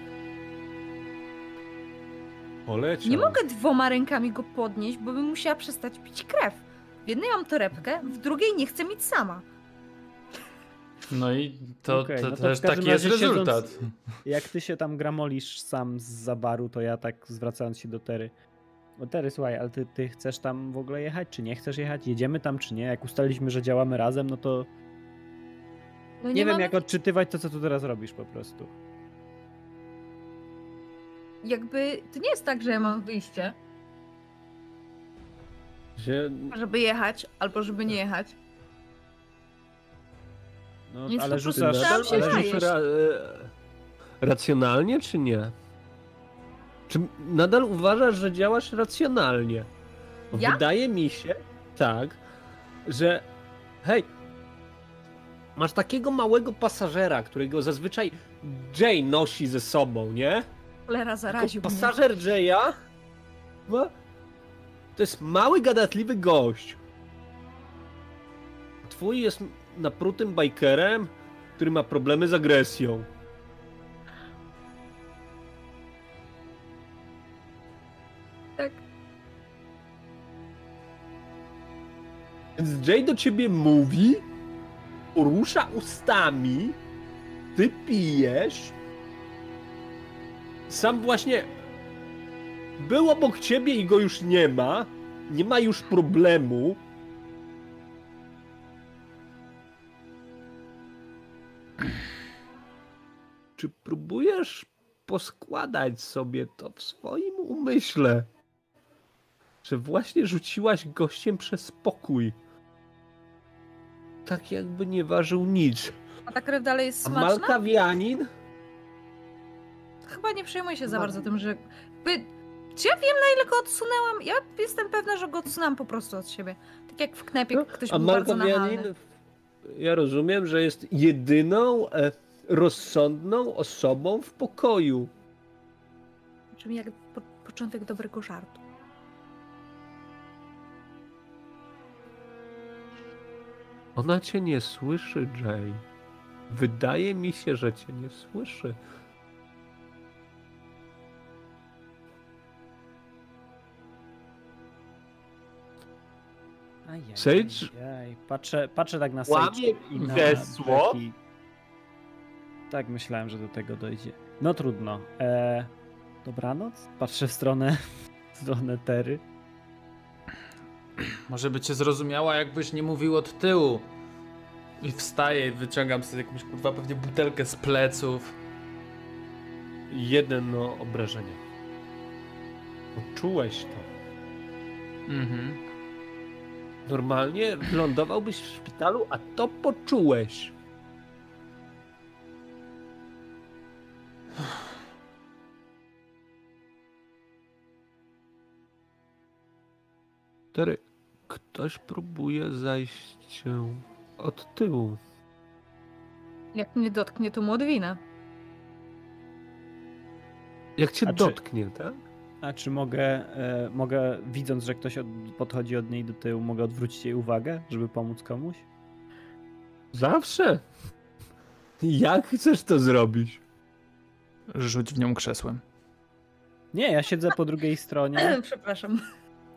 Poleciał. Nie mogę dwoma rękami go podnieść, bo bym musiała przestać pić krew. W jednej mam torebkę, w drugiej nie chcę mieć sama. No i to, Okej, to no to też taki jest razie siedząc- rezultat. Jak ty się tam gramolisz sam z baru, to ja tak zwracając się do Tery. O Tery, słuchaj, ale ty, ty chcesz tam w ogóle jechać, czy nie chcesz jechać? Jedziemy tam, czy nie? Jak ustaliliśmy, że działamy razem, no to No nie, wiem mamy- jak odczytywać to, co tu teraz robisz po prostu. Jakby, to nie jest tak, że ja mam wyjście, Że żeby jechać, albo żeby nie jechać. No, Więc ale rzucasz, ale rzucasz, ra, e, racjonalnie, czy nie? Czy nadal uważasz, że działasz racjonalnie? Ja? Wydaje mi się, tak, że hej, masz takiego małego pasażera, którego zazwyczaj Jay nosi ze sobą, nie? Cholera Tylko zaraził mnie. pasażer Jaya ma- to jest mały, gadatliwy gość. Twój jest naprutym bikerem, który ma problemy z agresją. Więc Jay do ciebie mówi, porusza ustami, ty pijesz. Sam właśnie był obok ciebie i go już nie ma. Nie ma już problemu. Czy próbujesz poskładać sobie to w swoim umyśle? Że właśnie rzuciłaś gościem przez pokój. Tak jakby nie ważył nic. A ta krew dalej jest A smaczna? Malkawianin? Chyba nie przejmuję się za bardzo tym, że... By... Czy ja wiem, na ile go odsunęłam? Ja jestem pewna, że go odsunęłam po prostu od siebie. Tak jak w knepie No, ktoś A był bardzo nachalny. ja rozumiem, że jest jedyną e, rozsądną osobą w pokoju. Brzmi jak po, początek dobrego żartu. Ona cię nie słyszy, Jay. Wydaje mi się, że cię nie słyszy. Ajaj, Sage? ajaj. Patrzę, patrzę tak na Łamie Sage i na wesło. Becky. Tak myślałem, że do tego dojdzie. No trudno. E, dobranoc? Patrzę w stronę, *laughs* w stronę Tery. *clears throat* Może by cię zrozumiała, jakbyś nie mówił od tyłu. I wstaję i wyciągam sobie jakąś kurwa pewnie butelkę z pleców. Jedno obrażenie. Poczułeś to. Mhm. Normalnie lądowałbyś w szpitalu, a to poczułeś. Tery, ktoś próbuje zajść cię od tyłu. Jak mnie dotknie, to mu odwinę. Jak cię A czy- dotknie, tak? A czy mogę, e, mogę widząc, że ktoś od, podchodzi od niej do tyłu, mogę odwrócić jej uwagę, żeby pomóc komuś? Zawsze. *laughs* Jak chcesz to zrobić? Rzuć w nią krzesłem. Nie, ja siedzę po drugiej stronie *clears throat* Przepraszam.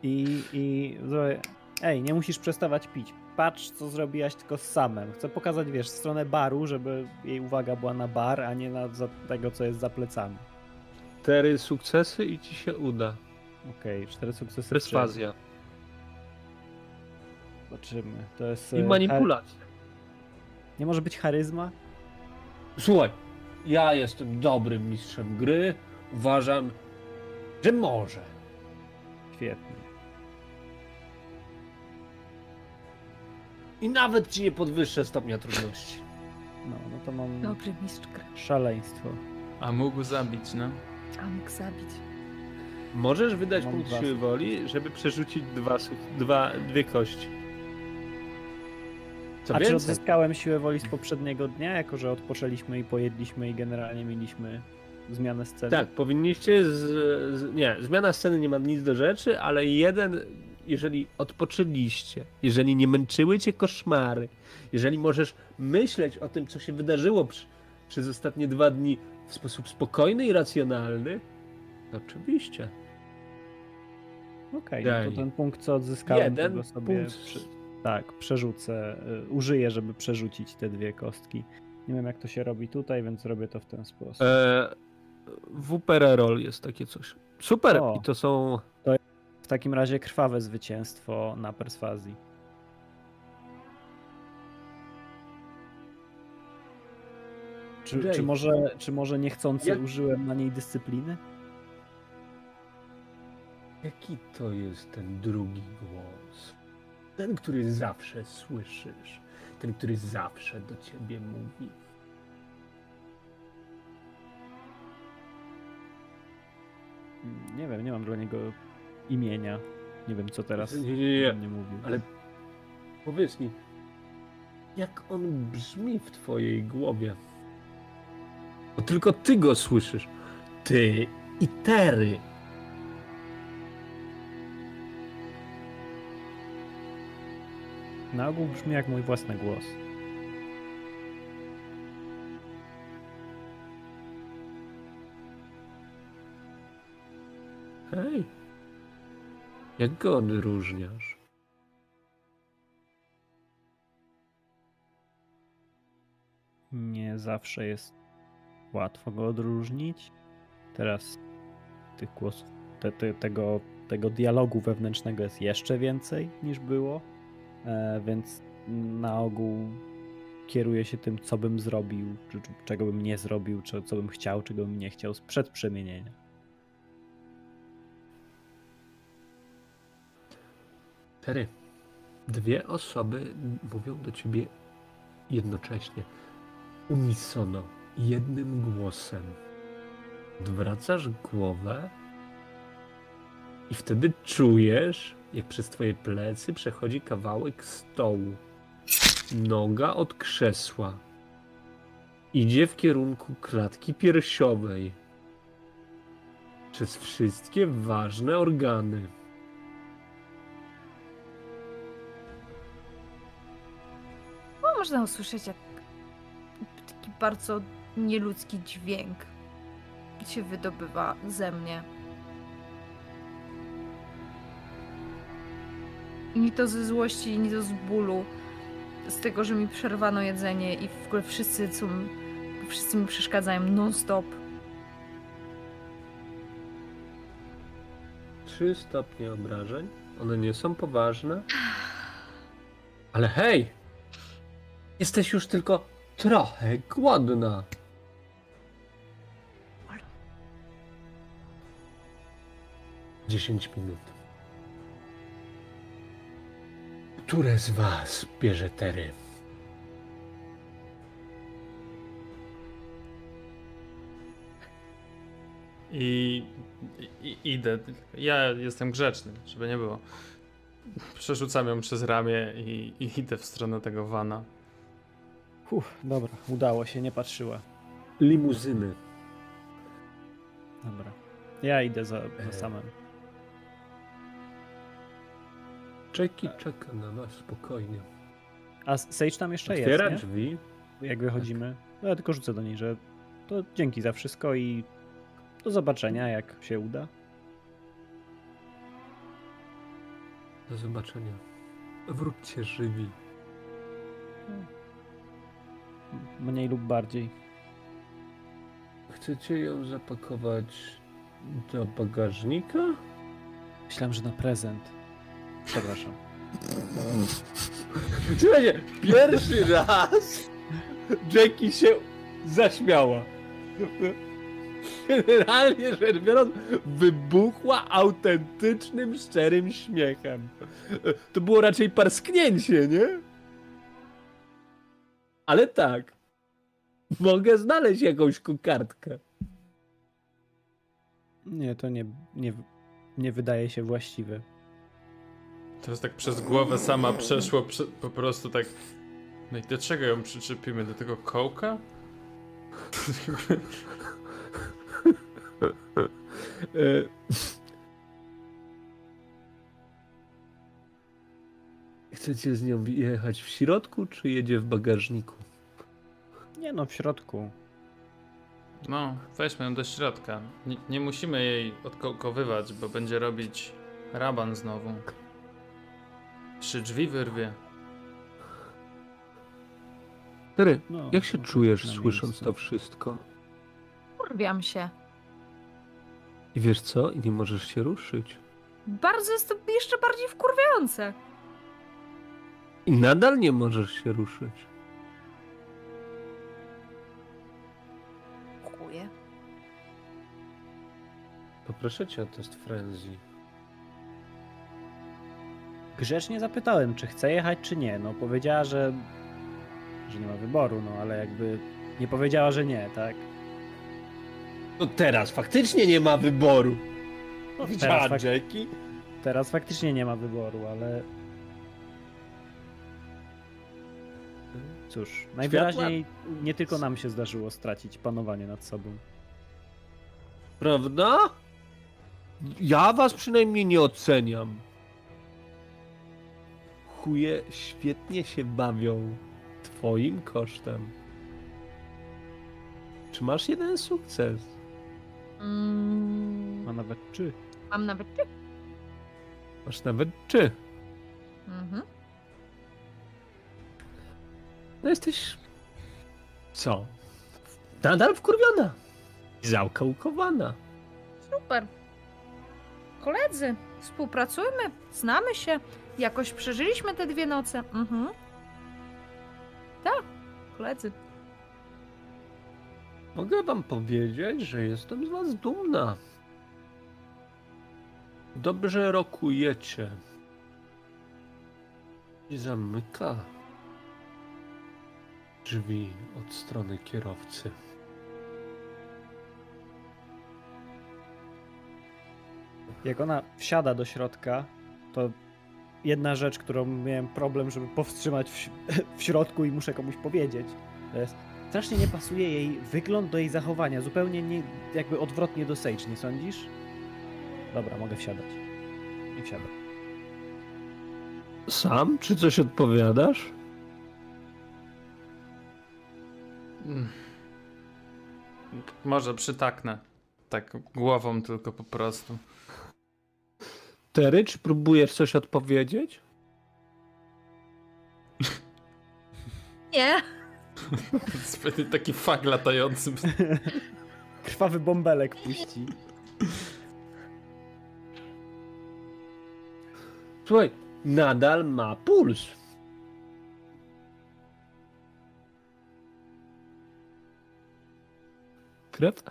i, i zrobię, ej, nie musisz przestawać pić. Patrz, co zrobiłaś tylko z samem. Chcę pokazać, wiesz, stronę baru, żeby jej uwaga była na bar, a nie na za tego, co jest za plecami. Tery sukcesy i ci się uda. Okej, cztery sukcesy. Perswazja. Zobaczymy. To jest... I e, manipulacja. Nie może być charyzma? Słuchaj, ja jestem dobrym mistrzem gry. Uważam, że może. Świetnie. I nawet ci nie podwyższę stopnia trudności. No, no to mam Dobry mistrz gry. szaleństwo. A mógł zabić, no. A mógł zabić. Możesz wydać Mam punkt dwa. siły woli, żeby przerzucić dwa, su- dwa, dwie kości. Co A czy więcej, odzyskałem siłę woli z poprzedniego dnia, jako że odpoczęliśmy i pojedliśmy i generalnie mieliśmy zmianę sceny? tak, powinniście. Z, z, nie, zmiana sceny nie ma nic do rzeczy, ale jeden, jeżeli odpoczęliście, jeżeli nie męczyły cię koszmary, jeżeli możesz myśleć o tym, co się wydarzyło przy, przez ostatnie dwa dni w sposób spokojny i racjonalny, oczywiście. Okej, no Daj. to ten punkt, co odzyskałem, Jeden sobie punkt przy, Tak, przerzucę, y, użyję, żeby przerzucić te dwie kostki. Nie wiem jak to się robi tutaj, więc robię to w ten sposób. E, WPR roll jest takie coś. Super! O. I to są. W takim razie krwawe zwycięstwo na perswazji. Czy, czy, może, czy może niechcący Jak- użyłem na niej dyscypliny? Jaki to jest ten drugi głos? Ten, który zawsze słyszysz. Ten, który zawsze do ciebie mówi. Nie wiem, nie mam dla niego imienia. Nie wiem co teraz Nie, nie, nie. nie mówił. Ale powiedz mi, jak on brzmi w twojej głowie? Bo tylko ty go słyszysz. Ty i Tery. Na ogół brzmi jak mój własny głos. Hej. Jak go odróżniasz? Nie zawsze jest łatwo go odróżnić. Teraz tych głosów, te, te, tego, tego dialogu wewnętrznego jest jeszcze więcej niż było, e, więc na ogół kieruję się tym, co bym zrobił, czy, czy, czego bym nie zrobił, czy, co bym chciał, czego bym nie chciał sprzed przemienienia. Tery. Dwie osoby mówią do ciebie jednocześnie. Unisono. Jednym głosem. Odwracasz głowę i wtedy czujesz, jak przez twoje plecy przechodzi kawałek stołu. Noga od krzesła. Idzie w kierunku klatki piersiowej. Przez wszystkie ważne organy. Można usłyszeć jak taki bardzo nieludzki dźwięk się wydobywa ze mnie. Ni to ze złości, ni to z bólu. Z tego, że mi przerwano jedzenie i w ogóle wszyscy są, wszyscy mi przeszkadzają non-stop. Trzy stopnie obrażeń. One nie są poważne. Ale hej! Jesteś już tylko trochę głodna. Dziesięć minut. Które z was bierze tery? I, i idę. Ja jestem grzeczny, żeby nie było. Przerzucam ją przez ramię i, i idę w stronę tego wana. Uff, dobra, udało się, nie patrzyła. Limuzyny. Dobra. Ja idę za, E, za samym. Czeki czeka na was spokojnie. A Sage tam jeszcze Otwiera jest, nie? drzwi. jak wychodzimy. No ja tylko rzucę do niej, że to dzięki za wszystko i do zobaczenia, jak się uda. Do zobaczenia. Wróćcie żywi. Mniej lub bardziej. Chcecie ją zapakować do bagażnika? Myślałem, że na prezent. Przepraszam. Słuchajcie, pierwszy raz Jackie się zaśmiała. Generalnie rzecz biorąc, wybuchła autentycznym, szczerym śmiechem. To było raczej parsknięcie, nie? Ale tak. Mogę znaleźć jakąś kokardkę. Nie, to nie, nie, nie wydaje się właściwe. To jest tak przez głowę sama przeszło, prze, po prostu tak. No i do czego ją przyczepimy? Do tego kołka? *laughs* *laughs* Chcecie z nią jechać w środku, czy jedzie w bagażniku? Nie no, w środku. No, weźmy ją do środka. Nie, nie musimy jej odkołkowywać, bo będzie robić raban znowu. Trzy drzwi wyrwie. Tery, No, jak się no, czujesz na słysząc to wszystko? Kurwiam się. I wiesz co? I nie możesz się ruszyć. Bardzo jest to jeszcze bardziej wkurwiające. I nadal nie możesz się ruszyć. Chuje. Poproszę cię o test frenzy. Grzecznie zapytałem, czy chce jechać, czy nie. No powiedziała, że, że nie ma wyboru, no ale jakby nie powiedziała, że nie, tak? No teraz faktycznie nie ma wyboru. No, Widziała teraz, fak- Jackie? teraz faktycznie nie ma wyboru, ale cóż, najwyraźniej nie tylko nam się zdarzyło stracić panowanie nad sobą. Prawda? Ja was przynajmniej nie oceniam. Chuje świetnie się bawią twoim kosztem. Czy masz jeden sukces? Mm, A nawet czy? mam nawet ty. Masz nawet czy? Mhm. No jesteś... Co? Nadal wkurwiona. Załkałkowana. Super. Koledzy, współpracujmy, znamy się. Jakoś przeżyliśmy te dwie noce. Mhm. Tak, koledzy. Mogę wam powiedzieć, że jestem z was dumna. Dobrze rokujecie. I zamyka drzwi od strony kierowcy. Jak ona wsiada do środka, to jedna rzecz, którą miałem problem, żeby powstrzymać w, *laughs* w środku i muszę komuś powiedzieć, to jest strasznie nie pasuje jej wygląd do jej zachowania, zupełnie nie, jakby odwrotnie do Sage, nie sądzisz? Dobra, mogę wsiadać. I wsiadam. Sam? Czy coś odpowiadasz? Może przytaknę. Tak głową tylko po prostu. Tery, czy próbujesz coś odpowiedzieć? *laughs* Nie. Zbyt taki fag latający. *laughs* Krwawy bąbelek puści. Słuchaj, nadal ma puls. Krew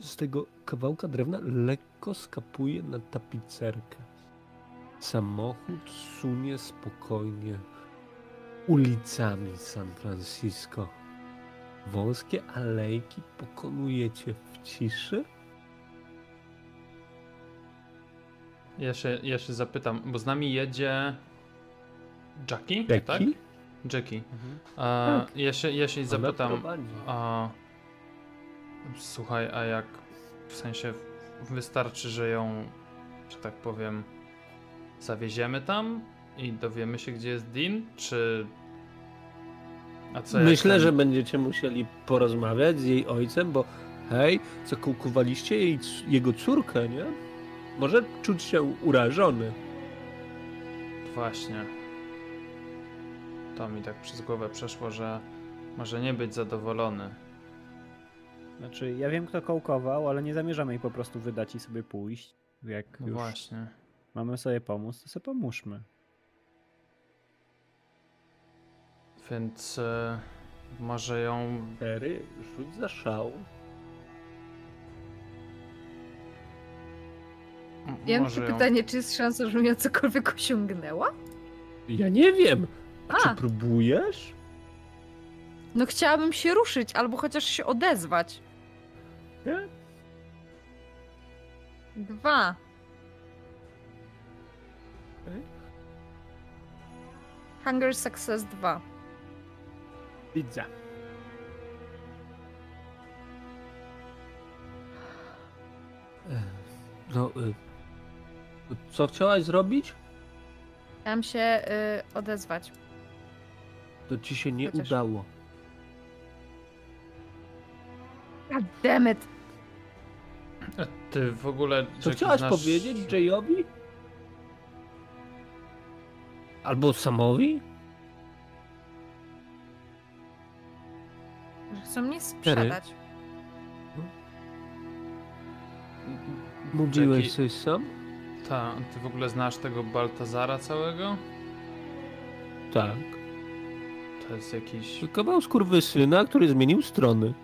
z tego kawałka drewna lekko skapuje na tapicerkę. Samochód sunie spokojnie ulicami San Francisco. Wąskie alejki pokonujecie w ciszy. Ja się, ja się zapytam, bo z nami jedzie Jackie, tak? Jackie? Jackie. A, Tak. ja, się, ja się zapytam, a, słuchaj, a jak w sensie wystarczy, że ją, że tak powiem, zawieziemy tam i dowiemy się, gdzie jest Dean, czy... A co Myślę, ten- że będziecie musieli porozmawiać z jej ojcem, bo hej, zakółkowaliście jej, c- jego córkę, nie? Może czuć się urażony. Właśnie. To mi tak przez głowę przeszło, że może nie być zadowolony. Znaczy, ja wiem kto kołkował, ale nie zamierzamy jej po prostu wydać i sobie pójść. Jak No już właśnie. mamy sobie pomóc, to sobie pomóżmy. Więc e, może ją. Tery, rzuć za szał. m- Ja mam może takie ją, pytanie, czy jest szansa, żebym ja cokolwiek osiągnęła? Ja nie wiem. A, A. czy próbujesz? No chciałabym się ruszyć, albo chociaż się odezwać. Nie? Dwa. Okej. Hunger Success 2. Widzę. No, y, co chciałaś zrobić? Chciałam się y, odezwać. To ci się nie Chociaż- udało. God damn it. Ty w ogóle. Co Jackie, chciałaś znasz- powiedzieć Jayowi? Albo Samowi? chcą mnie sprzedać. Mówiłeś Jaki- coś sam? Ta, ty w ogóle znasz tego Baltazara całego? Tak. To jest jakiś... Kawał skurwysyna, który zmienił strony.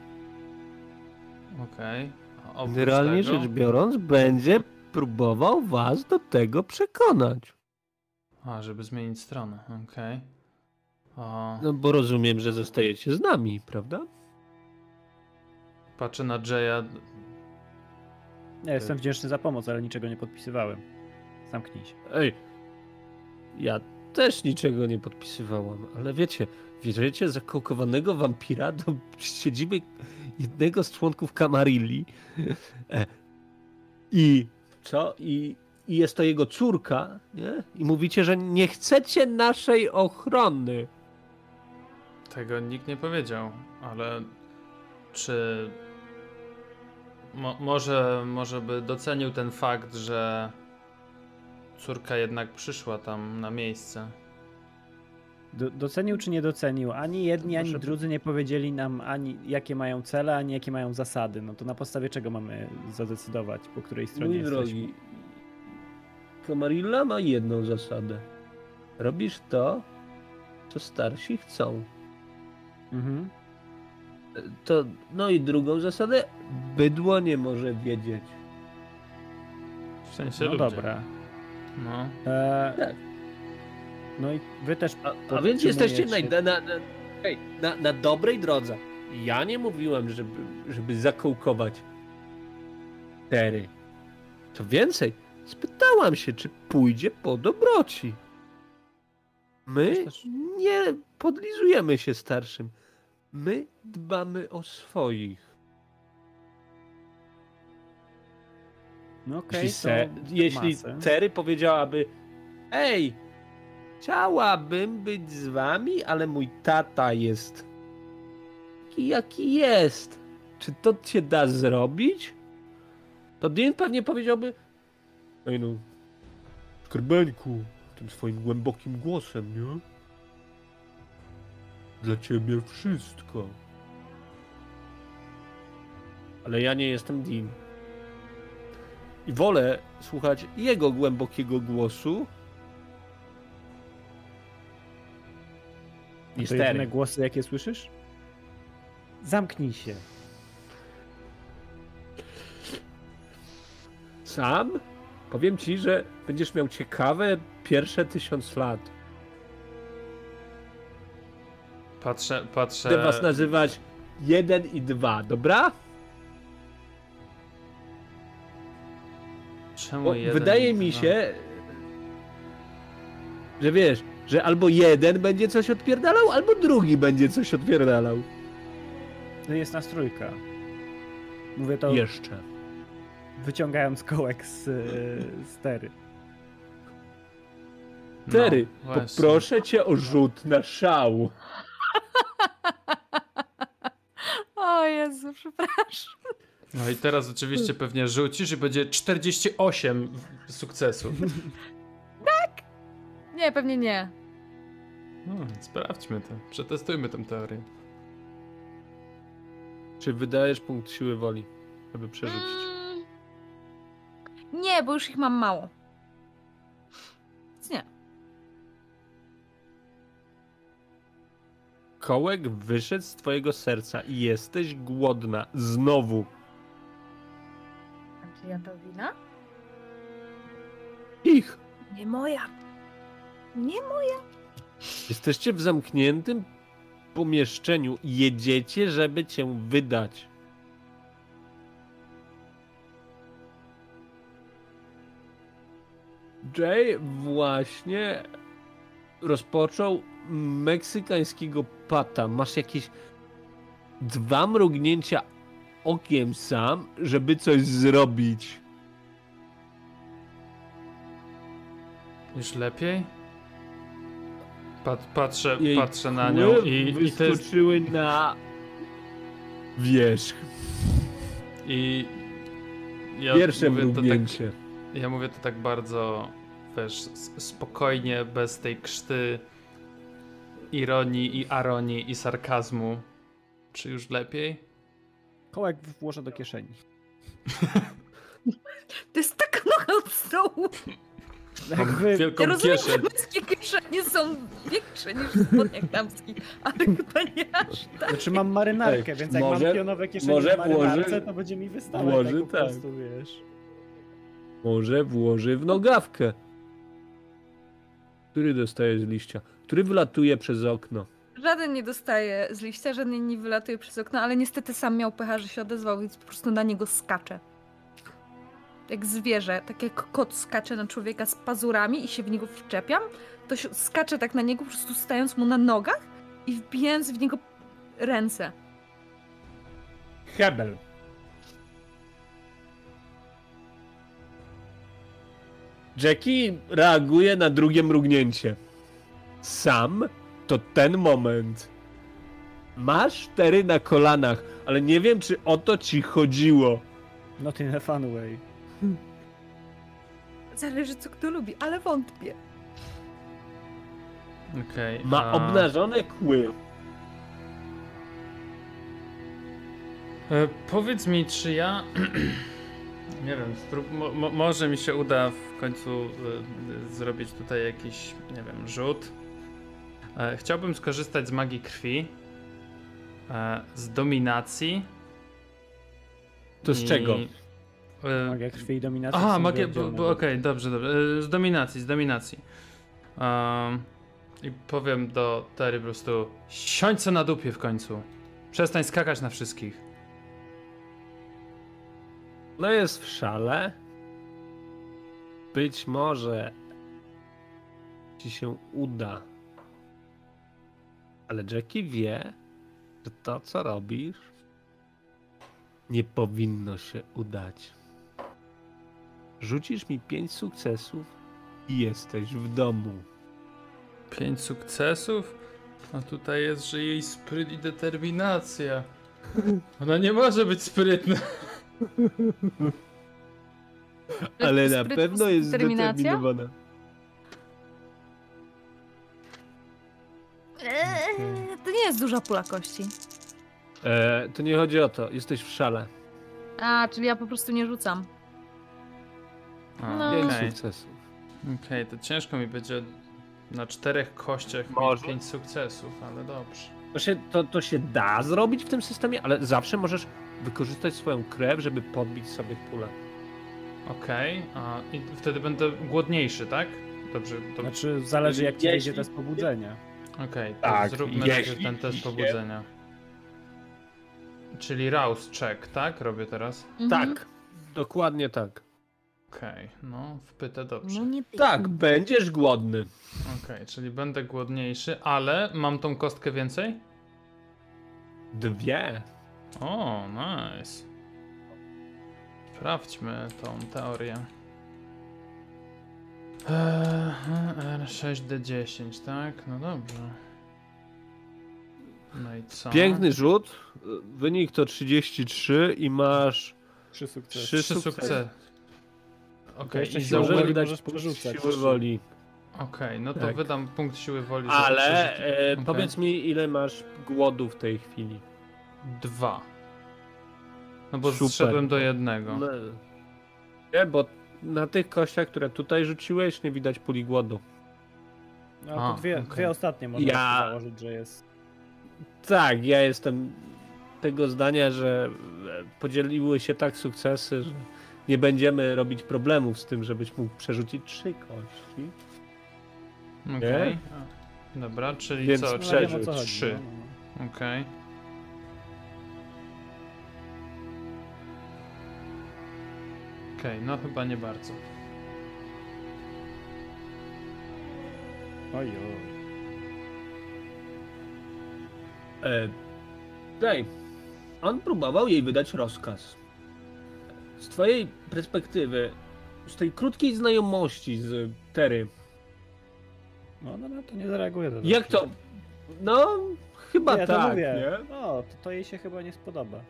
Okej. Oprócz Generalnie tego- rzecz biorąc, będzie próbował was do tego przekonać. A, żeby zmienić stronę, okej. O, No bo rozumiem, że zostajecie z nami, prawda? Patrzę na Jaya. Ja jestem wdzięczny za pomoc, ale niczego nie podpisywałem. Zamknij się. Ej, ja też niczego nie podpisywałam, ale wiecie, bierzecie zakołkowanego wampira do siedziby jednego z członków Kamarilli e, i co? I, I jest to jego córka, nie? I mówicie, że nie chcecie naszej ochrony. Tego nikt nie powiedział, ale czy mo może, może by docenił ten fakt, że córka jednak przyszła tam na miejsce. Do, docenił czy nie docenił? Ani jedni, ani Proszę- drudzy nie powiedzieli nam ani jakie mają cele, ani jakie mają zasady. No to na podstawie czego mamy zadecydować, po której stronie Mój jesteśmy? drogi, Kamarilla ma jedną zasadę. Robisz to, co starsi chcą. Mhm. To, no i drugą zasadę, bydło nie może wiedzieć. W sensie No ludzie. dobra. No. E, Tak. No i wy też A, a więc jesteście na, na, na, na, na dobrej drodze. Ja nie mówiłem, żeby, żeby zakołkować Tery. Co więcej, spytałam się, czy pójdzie po dobroci. My nie podlizujemy się starszym. My dbamy o swoich. No okej, jeśli, se, jeśli. Tery powiedziałaby Ej, chciałabym być z wami, ale mój tata jest taki jaki jest. Czy to cię da zrobić? To Dean pewnie powiedziałby Ej no, skrbeńku, tym swoim głębokim głosem, nie? Dla ciebie wszystko. Ale ja nie jestem Dean. I wolę słuchać jego głębokiego głosu. Niż to jedyne głosy, jakie słyszysz? Zamknij się. Sam powiem ci, że będziesz miał ciekawe pierwsze tysiąc lat. Patrzę, patrzę. Będę was nazywać jeden i dwa, dobra? Czemu Bo jeden... wydaje mi no. się, że wiesz, że albo jeden będzie coś odpierdalał, albo drugi będzie coś odpierdalał. To jest nas trójka. Mówię to Jeszcze. wyciągając kołek z, z tery. No, Tery, właśnie. poproszę cię o rzut na szał. *laughs* O Jezu, przepraszam. No i teraz oczywiście pewnie rzucisz i będzie 48 w- sukcesów. *laughs* Nie, pewnie nie. No, sprawdźmy to. Przetestujmy tę teorię. Czy wydajesz punkt siły woli, żeby przerzucić? Mm. Nie, bo już ich mam mało. Więc nie. Kołek wyszedł z twojego serca i jesteś głodna. Znowu. A czy ja to wina? Ich. Nie moja. Nie moja. Jesteście w zamkniętym pomieszczeniu. Jedziecie, żeby cię wydać. Jay właśnie rozpoczął meksykańskiego pata. Masz jakieś dwa mrugnięcia okiem sam, żeby coś zrobić. Już lepiej? Pat, patrzę, Jej patrzę na nią i, i to jest... wyskoczyły na wierzch. I ja Pierwsze mówię to tak. Ja mówię to tak bardzo, wiesz, spokojnie, bez tej krzty ironii i aronii i sarkazmu. Czy już lepiej? Kołek włożę do kieszeni. *laughs* To jest taka noga od stołu. Jak wy... Wielką Ja rozumiem, kieszeń. że męskie kieszenie są większe niż w spodniach damskich, ale chyba nie aż tak. Znaczy mam marynarkę, Ej, więc jak może- mam pionowe kieszenie może w marynarce, włoży- to będzie mi wystawać włoży tak po tak. prostu, wiesz. Może włoży w nogawkę. Który dostaje z liścia? Który wylatuje przez okno? Żaden nie dostaje z liścia, żaden nie wylatuje przez okno, ale niestety sam miał pecha, że się odezwał, więc po prostu na niego skacze. Jak zwierzę, tak jak kot skacze na człowieka z pazurami i się w niego wczepiam, to się skacze tak na niego, po prostu stając mu na nogach i wbijając w niego ręce. Hebel. Jackie reaguje na drugie mrugnięcie. Sam to ten moment. Masz cztery na kolanach, ale nie wiem, czy o to ci chodziło. Not in a fun way. Zależy co kto lubi, ale wątpię. Okej. Ma a- obnażone kły. E, powiedz mi, czy ja. *clears throat* nie wiem, sprób- mo- mo- może mi się uda w końcu e, zrobić tutaj jakiś, nie wiem, rzut. E, chciałbym skorzystać z magii krwi, e, z dominacji. To z i- czego? E, Magia krwi i dominacja Aha, bo- Okej, dobrze, dobrze. E, Z dominacji, z dominacji. Um, I powiem do Terry po prostu: siądź co na dupie w końcu. Przestań skakać na wszystkich. No jest w szale. Być może ci się uda. Ale Jackie wie, że to co robisz nie powinno się udać. Rzucisz mi pięć sukcesów i jesteś w domu. Pięć sukcesów? A tutaj jest, że jej spryt i determinacja. Ona nie może być sprytna. Ale na pewno jest zdeterminowana. Eee, to nie jest duża pula kości. E, to nie chodzi o to, jesteś w szale. A, czyli ja po prostu nie rzucam. A, No. Okej, Pięć sukcesów. Okej, to ciężko mi będzie na czterech kościach Może. mieć pięć sukcesów, ale dobrze. To się, to, to się da zrobić w tym systemie, ale zawsze możesz wykorzystać swoją krew, żeby podbić sobie pulę. Okej, a i wtedy będę głodniejszy, tak? Dobrze, to... Znaczy, zależy jak ci Jeśli- wyjdzie test pobudzenia. Okej, to Tak, zróbmy jeśli najpierw ten test pobudzenia. Czyli rouse check, tak? Robię teraz? Mhm. Tak, dokładnie tak. Okej, no, wpytę dobrze. No nie ty. Tak, będziesz głodny. Okej, czyli będę głodniejszy, ale mam tą kostkę więcej? Dwie. O, nice. Sprawdźmy tą teorię. Eee, R6D10, tak? No dobrze. No i co? Piękny rzut. Wynik to 33 i masz Trzy sukcesy. Trzy Trzy sukcesy. sukcesy. Okej, jeszcze Może woli porzucać. siły woli. Okej, no to Tak. wydam punkt siły woli. Ale e, Okej. powiedz mi, ile masz głodu w tej chwili? Dwa. No bo Super. zszedłem do jednego. No. Nie, bo na tych kościach, które tutaj rzuciłeś, nie widać puli głodu. No to A, dwie, okej. dwie ostatnie można Ja- założyć, że jest. Tak, ja jestem tego zdania, że podzieliły się tak sukcesy, że nie będziemy robić problemów z tym, żebyś mógł przerzucić trzy kości. Okej. Dobra, czyli Więc co? No, przeżył co chodzi, trzy. no, no, no. Okej. Okej, no chyba nie bardzo. Oj, oj. E, Daj, on próbował jej wydać rozkaz. Z twojej perspektywy, z tej krótkiej znajomości z Tery, No, no, no to nie zareaguje. To jak to? No, chyba ja to tak, mówię. nie? No, to, to jej się chyba nie spodoba.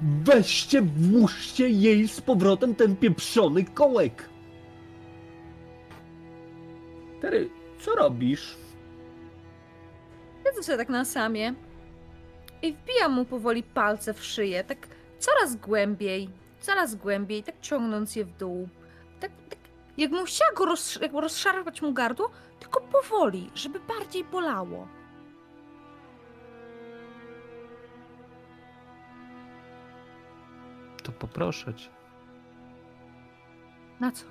Weźcie, włóżcie jej z powrotem ten pieprzony kołek. Tery, co robisz? siedzę sobie tak na samie i wbijam mu powoli palce w szyję, tak coraz głębiej, coraz głębiej, tak ciągnąc je w dół. Tak, tak jakbym chciała go roz, jakby rozszarpać mu gardło, tylko powoli, żeby bardziej bolało. To poproszę cię. Na co?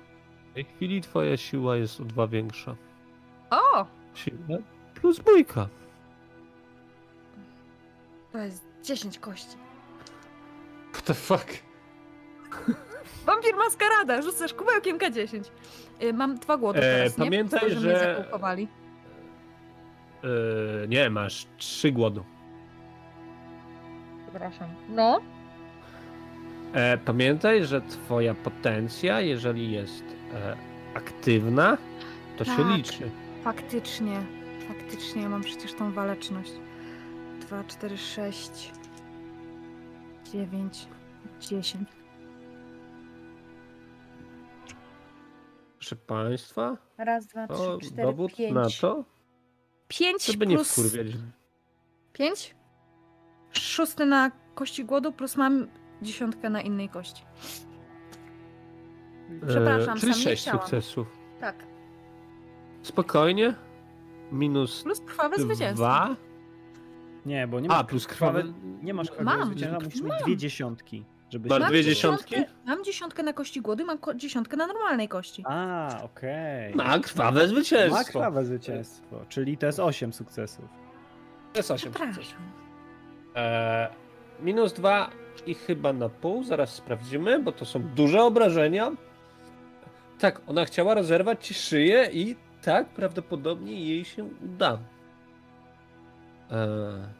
W tej chwili twoja siła jest o dwa większa. O! Siła plus bójka. To jest 10 kości. What the fuck? Wampir maskarada, rzucasz kubełkiem K10. Y, Mam dwa głody E, teraz, pamiętaj, mnie że-. Yy, nie, masz trzy głodu. Przepraszam. No. E, pamiętaj, że twoja potencja, jeżeli jest e, aktywna, to się Tak. liczy. Faktycznie, faktycznie, ja mam przecież tą waleczność. 2, 4, 6, 9, 10. Proszę państwa, Raz, dwa, trzy, cztery, dowód pięć. na to, Pięć żeby nie plus wkurwiać. pięć? Szósty na kości głodu plus mam dziesiątkę na innej kości. Przepraszam, E, czyli sam nie sześć sukcesów. Tak. Spokojnie. Minus Plus krwawe zwycięstwo. Nie, bo nie A, masz plus krwawe, nie masz Mam. krwawego zwycięstwa, musisz mieć Mam. dwie dziesiątki. Żeby się dwie dziesiątki? Mam dziesiątkę na kości głodu i mam ko- dziesiątkę na normalnej kości. A, okej. Ma krwawe Ma zwycięstwo. krwawe zwycięstwo, czyli to jest 8 sukcesów. To jest osiem sukcesów. Przepraszam. E, minus dwa i chyba na pół. Zaraz sprawdzimy, bo to są duże obrażenia. Tak, ona chciała rozerwać ci szyję i tak prawdopodobnie jej się uda. E...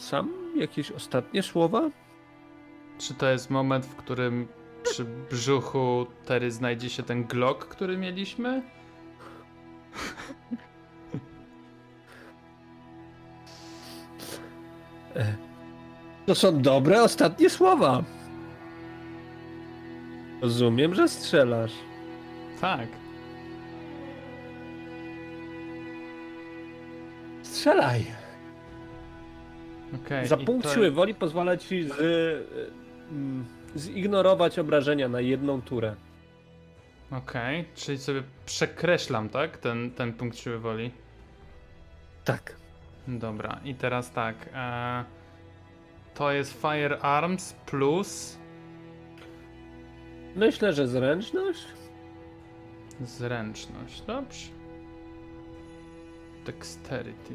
Sam jakieś ostatnie słowa? Czy to jest moment, w którym przy brzuchu Tery znajdzie się ten Glock, który mieliśmy? To są dobre ostatnie słowa. Rozumiem, że strzelasz. Tak. Strzelaj. Okej. Za punkt to- siły woli pozwala ci z, y, mm, zignorować obrażenia na jedną turę. Okej, czyli sobie przekreślam, tak? Ten, ten punkt siły woli. Tak. Dobra, i teraz tak. E, to jest Firearms plus Myślę, że zręczność? zręczność. Dobrze. Dexterity.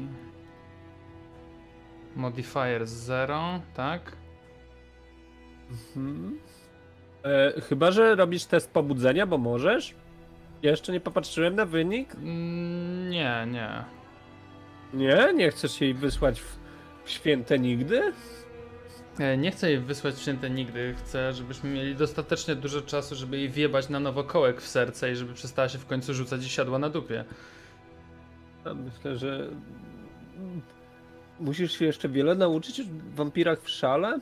Modifier 0, tak? Mhm. E, chyba, że robisz test pobudzenia, bo możesz. Ja jeszcze nie popatrzyłem na wynik. Mm, Nie, nie. Nie? Nie chcesz jej wysłać w, święte nigdy? E, Nie chcę jej wysłać w święte nigdy. Chcę, żebyśmy mieli dostatecznie dużo czasu, żeby jej wjebać na nowo kołek w serce i żeby przestała się w końcu rzucać i siadła na dupie. Myślę, że musisz się jeszcze wiele nauczyć w wampirach w szale.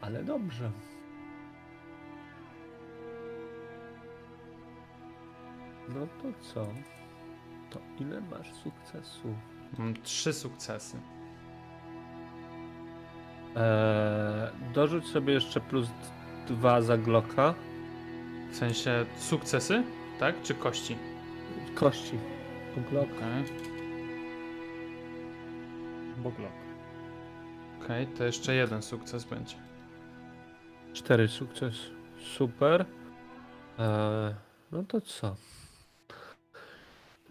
Ale dobrze. No to co? To ile masz sukcesów? Mam trzy sukcesy. Eee, dorzuć sobie jeszcze plus dwa za Glocka. W sensie sukcesy, tak? Czy kości? Kości. Po Glocka. Okej, Boglok. okej, to jeszcze jeden sukces będzie. Cztery sukces. Super. Eee, no to co?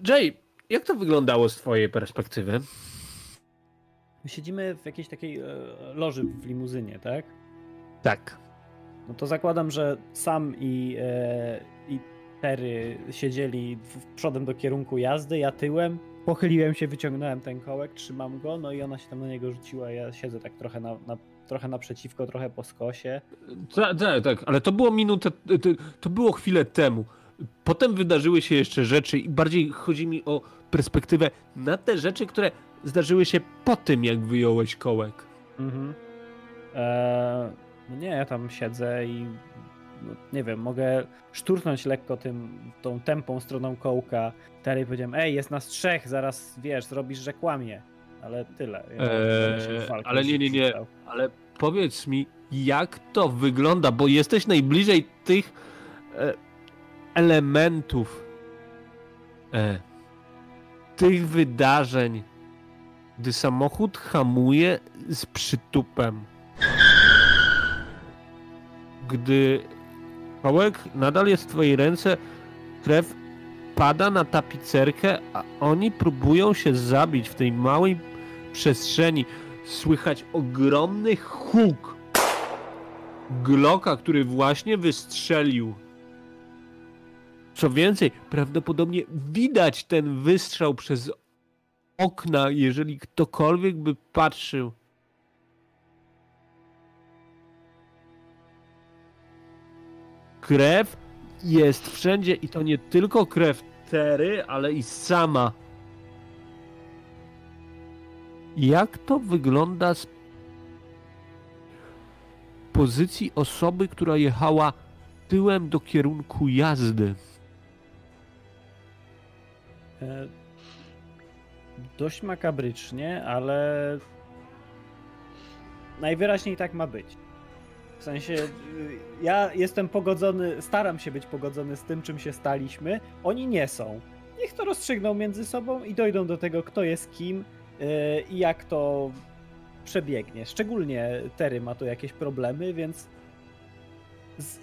Jay, jak to wyglądało z twojej perspektywy? My siedzimy w jakiejś takiej e, loży w limuzynie, tak? Tak. No to zakładam, że sam i, e, i Terry siedzieli w, przodem do kierunku jazdy, ja tyłem. Pochyliłem się, wyciągnąłem ten kołek, trzymam go, no i ona się tam na niego rzuciła. Ja siedzę tak trochę, na, na, trochę naprzeciwko, trochę po skosie. Tak, tak, tak, ale to było minutę, to, było chwilę temu. Potem wydarzyły się jeszcze rzeczy i bardziej chodzi mi o perspektywę na te rzeczy, które zdarzyły się po tym, jak wyjąłeś kołek. Mhm. E, no nie, ja tam siedzę i no, nie wiem, mogę szturchnąć lekko tym, tą tępą stroną kołka. Terry powiedziałem, ej, jest nas trzech, zaraz, wiesz, zrobisz, że kłamie. Ale tyle. Ja Eee, walkę ale nie, nie, nie. Ale powiedz mi, jak to wygląda, bo jesteś najbliżej tych e, elementów, e, tych wydarzeń, gdy samochód hamuje z przytupem. Gdy kołek nadal jest w twojej ręce, krew pada na tapicerkę, a oni próbują się zabić w tej małej przestrzeni. Słychać ogromny huk Glocka, który właśnie wystrzelił. Co więcej, prawdopodobnie widać ten wystrzał przez okna, jeżeli ktokolwiek by patrzył. Krew jest wszędzie i to nie tylko krew Tery, ale i sama. Jak to wygląda z pozycji osoby, która jechała tyłem do kierunku jazdy? E, Dość makabrycznie, ale najwyraźniej tak ma być. W sensie, y, ja jestem pogodzony, staram się być pogodzony z tym, czym się staliśmy. Oni nie są. Niech to rozstrzygną między sobą i dojdą do tego, kto jest kim y, i jak to przebiegnie. Szczególnie Terry ma tu jakieś problemy, więc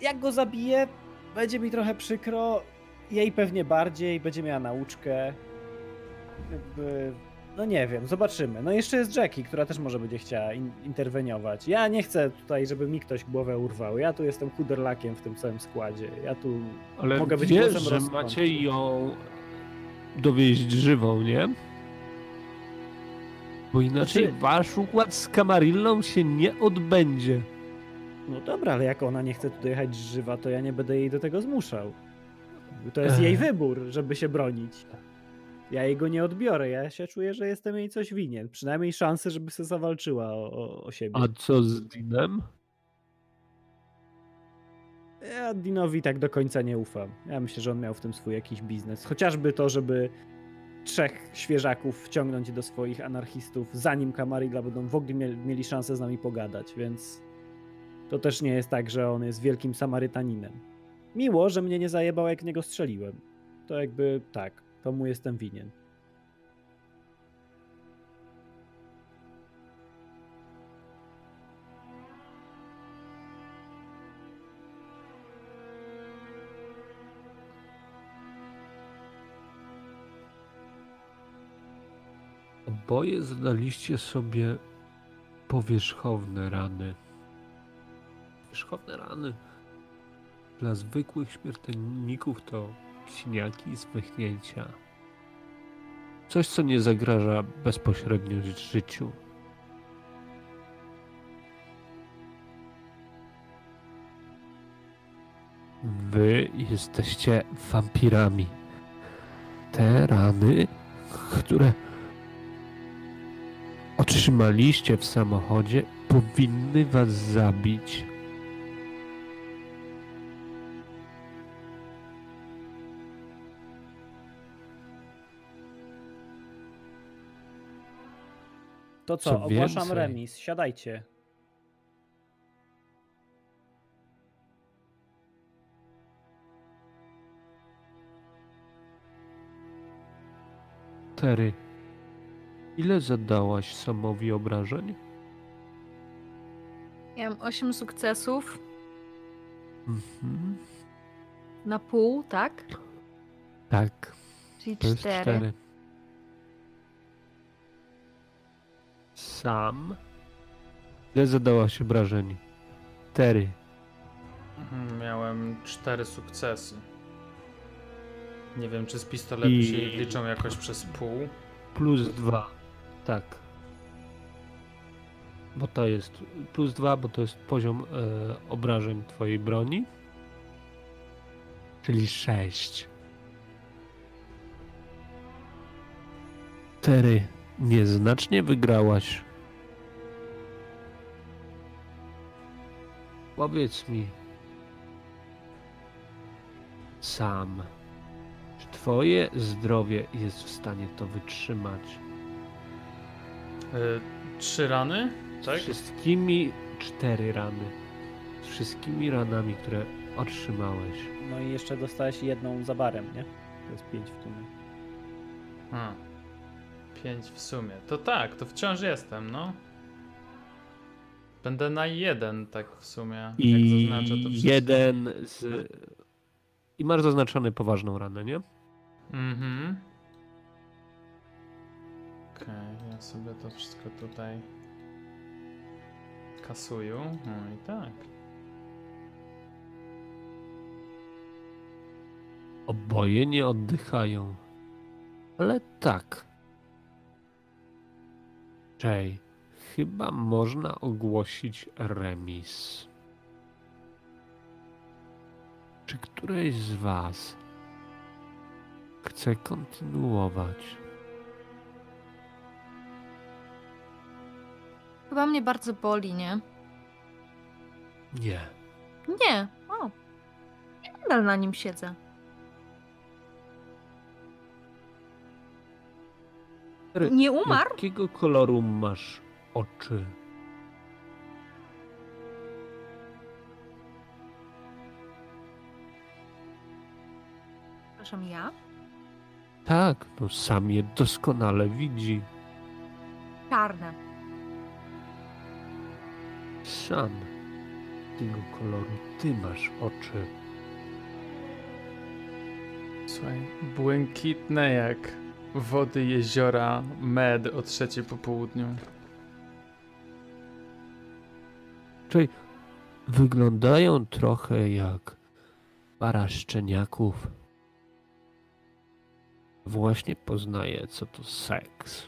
jak go zabiję, będzie mi trochę przykro. Jej pewnie bardziej, będzie miała nauczkę. No nie wiem, zobaczymy. No jeszcze jest Jackie, która też może będzie chciała in interweniować. Ja nie chcę tutaj, żeby mi ktoś głowę urwał. Ja tu jestem chuderlakiem w tym całym składzie. Ja tu Ale Mogę być wiesz, że macie ją dowieść żywą, nie? Bo inaczej Znaczy- wasz układ z Kamarillą się nie odbędzie. No dobra, ale jak ona nie chce tu dojechać żywa, to ja nie będę jej do tego zmuszał. To jest jej Ech. wybór, żeby się bronić. Ja jej go nie odbiorę, ja się czuję, że jestem jej coś winien. Przynajmniej szansę, żeby sobie zawalczyła o, o, siebie. A co z Dinem? Ja Dinowi tak do końca nie ufam. Ja myślę, że on miał w tym swój jakiś biznes. Chociażby to, żeby trzech świeżaków wciągnąć do swoich anarchistów, zanim Kamarilla będą w ogóle mieli, szansę z nami pogadać, więc to też nie jest tak, że on jest wielkim Samarytaninem. Miło, że mnie nie zajebał, jak niego strzeliłem. To jakby tak, to mu jestem winien. Oboje zadaliście sobie powierzchowne rany. Powierzchowne rany. Dla zwykłych śmiertelników to siniaki z wychnięcia. Coś, co nie zagraża bezpośrednio życiu. Wy jesteście wampirami. Te rany, które otrzymaliście w samochodzie, powinny was zabić. To co, Co ogłaszam więcej- remis, siadajcie. Tery, ile zadałaś Samowi obrażeń? Ja mam 8 sukcesów Mhm. na pół, tak? Tak, Czyli to jest 4. Sam? Ile zadałaś obrażeń? Tery. Mhm, Miałem cztery sukcesy. Nie wiem, czy z pistoletu I- się liczą jakoś przez pół. Plus dwa. Tak. Bo to jest plus dwa, bo to jest poziom e, obrażeń twojej broni. Czyli sześć. Tery, nieznacznie wygrałaś. Powiedz mi, sam. Czy twoje zdrowie jest w stanie to wytrzymać? Y, trzy rany? Z Tak? wszystkimi cztery rany. Z wszystkimi ranami, które otrzymałeś. No i jeszcze dostałeś jedną za barem, nie? To jest pięć w sumie. A. Pięć w sumie. To tak, to wciąż jestem, no. Będę na jeden, tak w sumie. jak I zaznaczę to wszystko. jeden z. I masz zaznaczony poważną ranę, nie? Mhm. Okej, ja sobie to wszystko tutaj kasuję. No i tak. Oboje nie oddychają. Ale tak. Jay, chyba można ogłosić remis. Czy któreś z was chce kontynuować? Chyba mnie bardzo boli, nie? Nie. Nie. O. Ja nadal na nim siedzę. Nie umarł? Jakiego koloru masz oczy? Przepraszam, ja? Tak, no sam je doskonale widzi. Czarne. Sam. Jakiego koloru ty masz oczy? Słuchaj, błękitne jak wody jeziora med o trzeciej po południu. Czyli wyglądają trochę jak para szczeniaków. Właśnie poznaję, co to seks.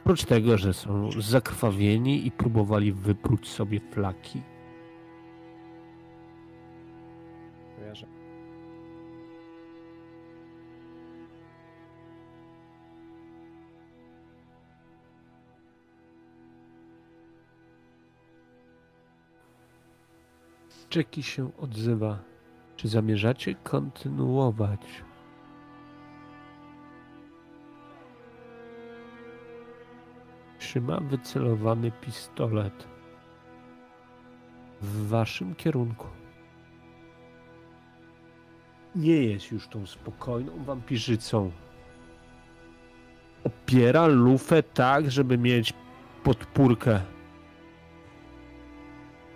Oprócz tego, że są zakrwawieni i próbowali wypróć sobie flaki. Czeki się odzywa. Czy zamierzacie kontynuować? Trzyma wycelowany pistolet w waszym kierunku. Nie jest już tą spokojną wampirzycą. Opiera lufę tak, żeby mieć podpórkę.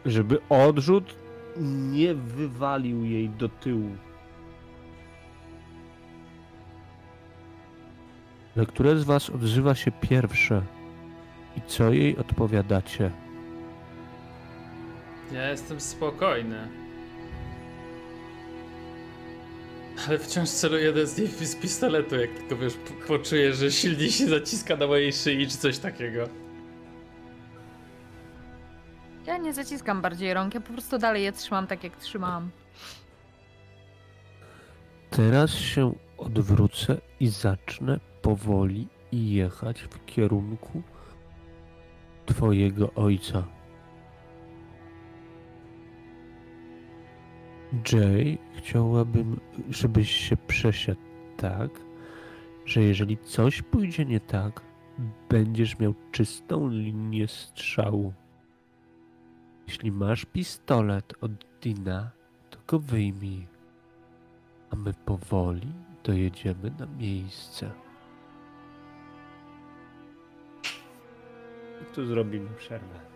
Żeby odrzut nie wywalił jej do tyłu. Ale które z was odzywa się pierwsze? I co jej odpowiadacie? Ja jestem spokojny. Ale wciąż celuję z niej z pistoletu, jak tylko wiesz, poczuję, że silniej się zaciska na mojej szyi czy coś takiego. Ja nie zaciskam bardziej rąk, ja po prostu dalej je trzymam tak, jak trzymałam. Teraz się odwrócę i zacznę powoli jechać w kierunku twojego ojca. Jay, chciałabym, żebyś się przesiadł tak, że jeżeli coś pójdzie nie tak, będziesz miał czystą linię strzału. Jeśli masz pistolet od Dina, to go wyjmij a my powoli dojedziemy na miejsce. Tu zrobimy przerwę.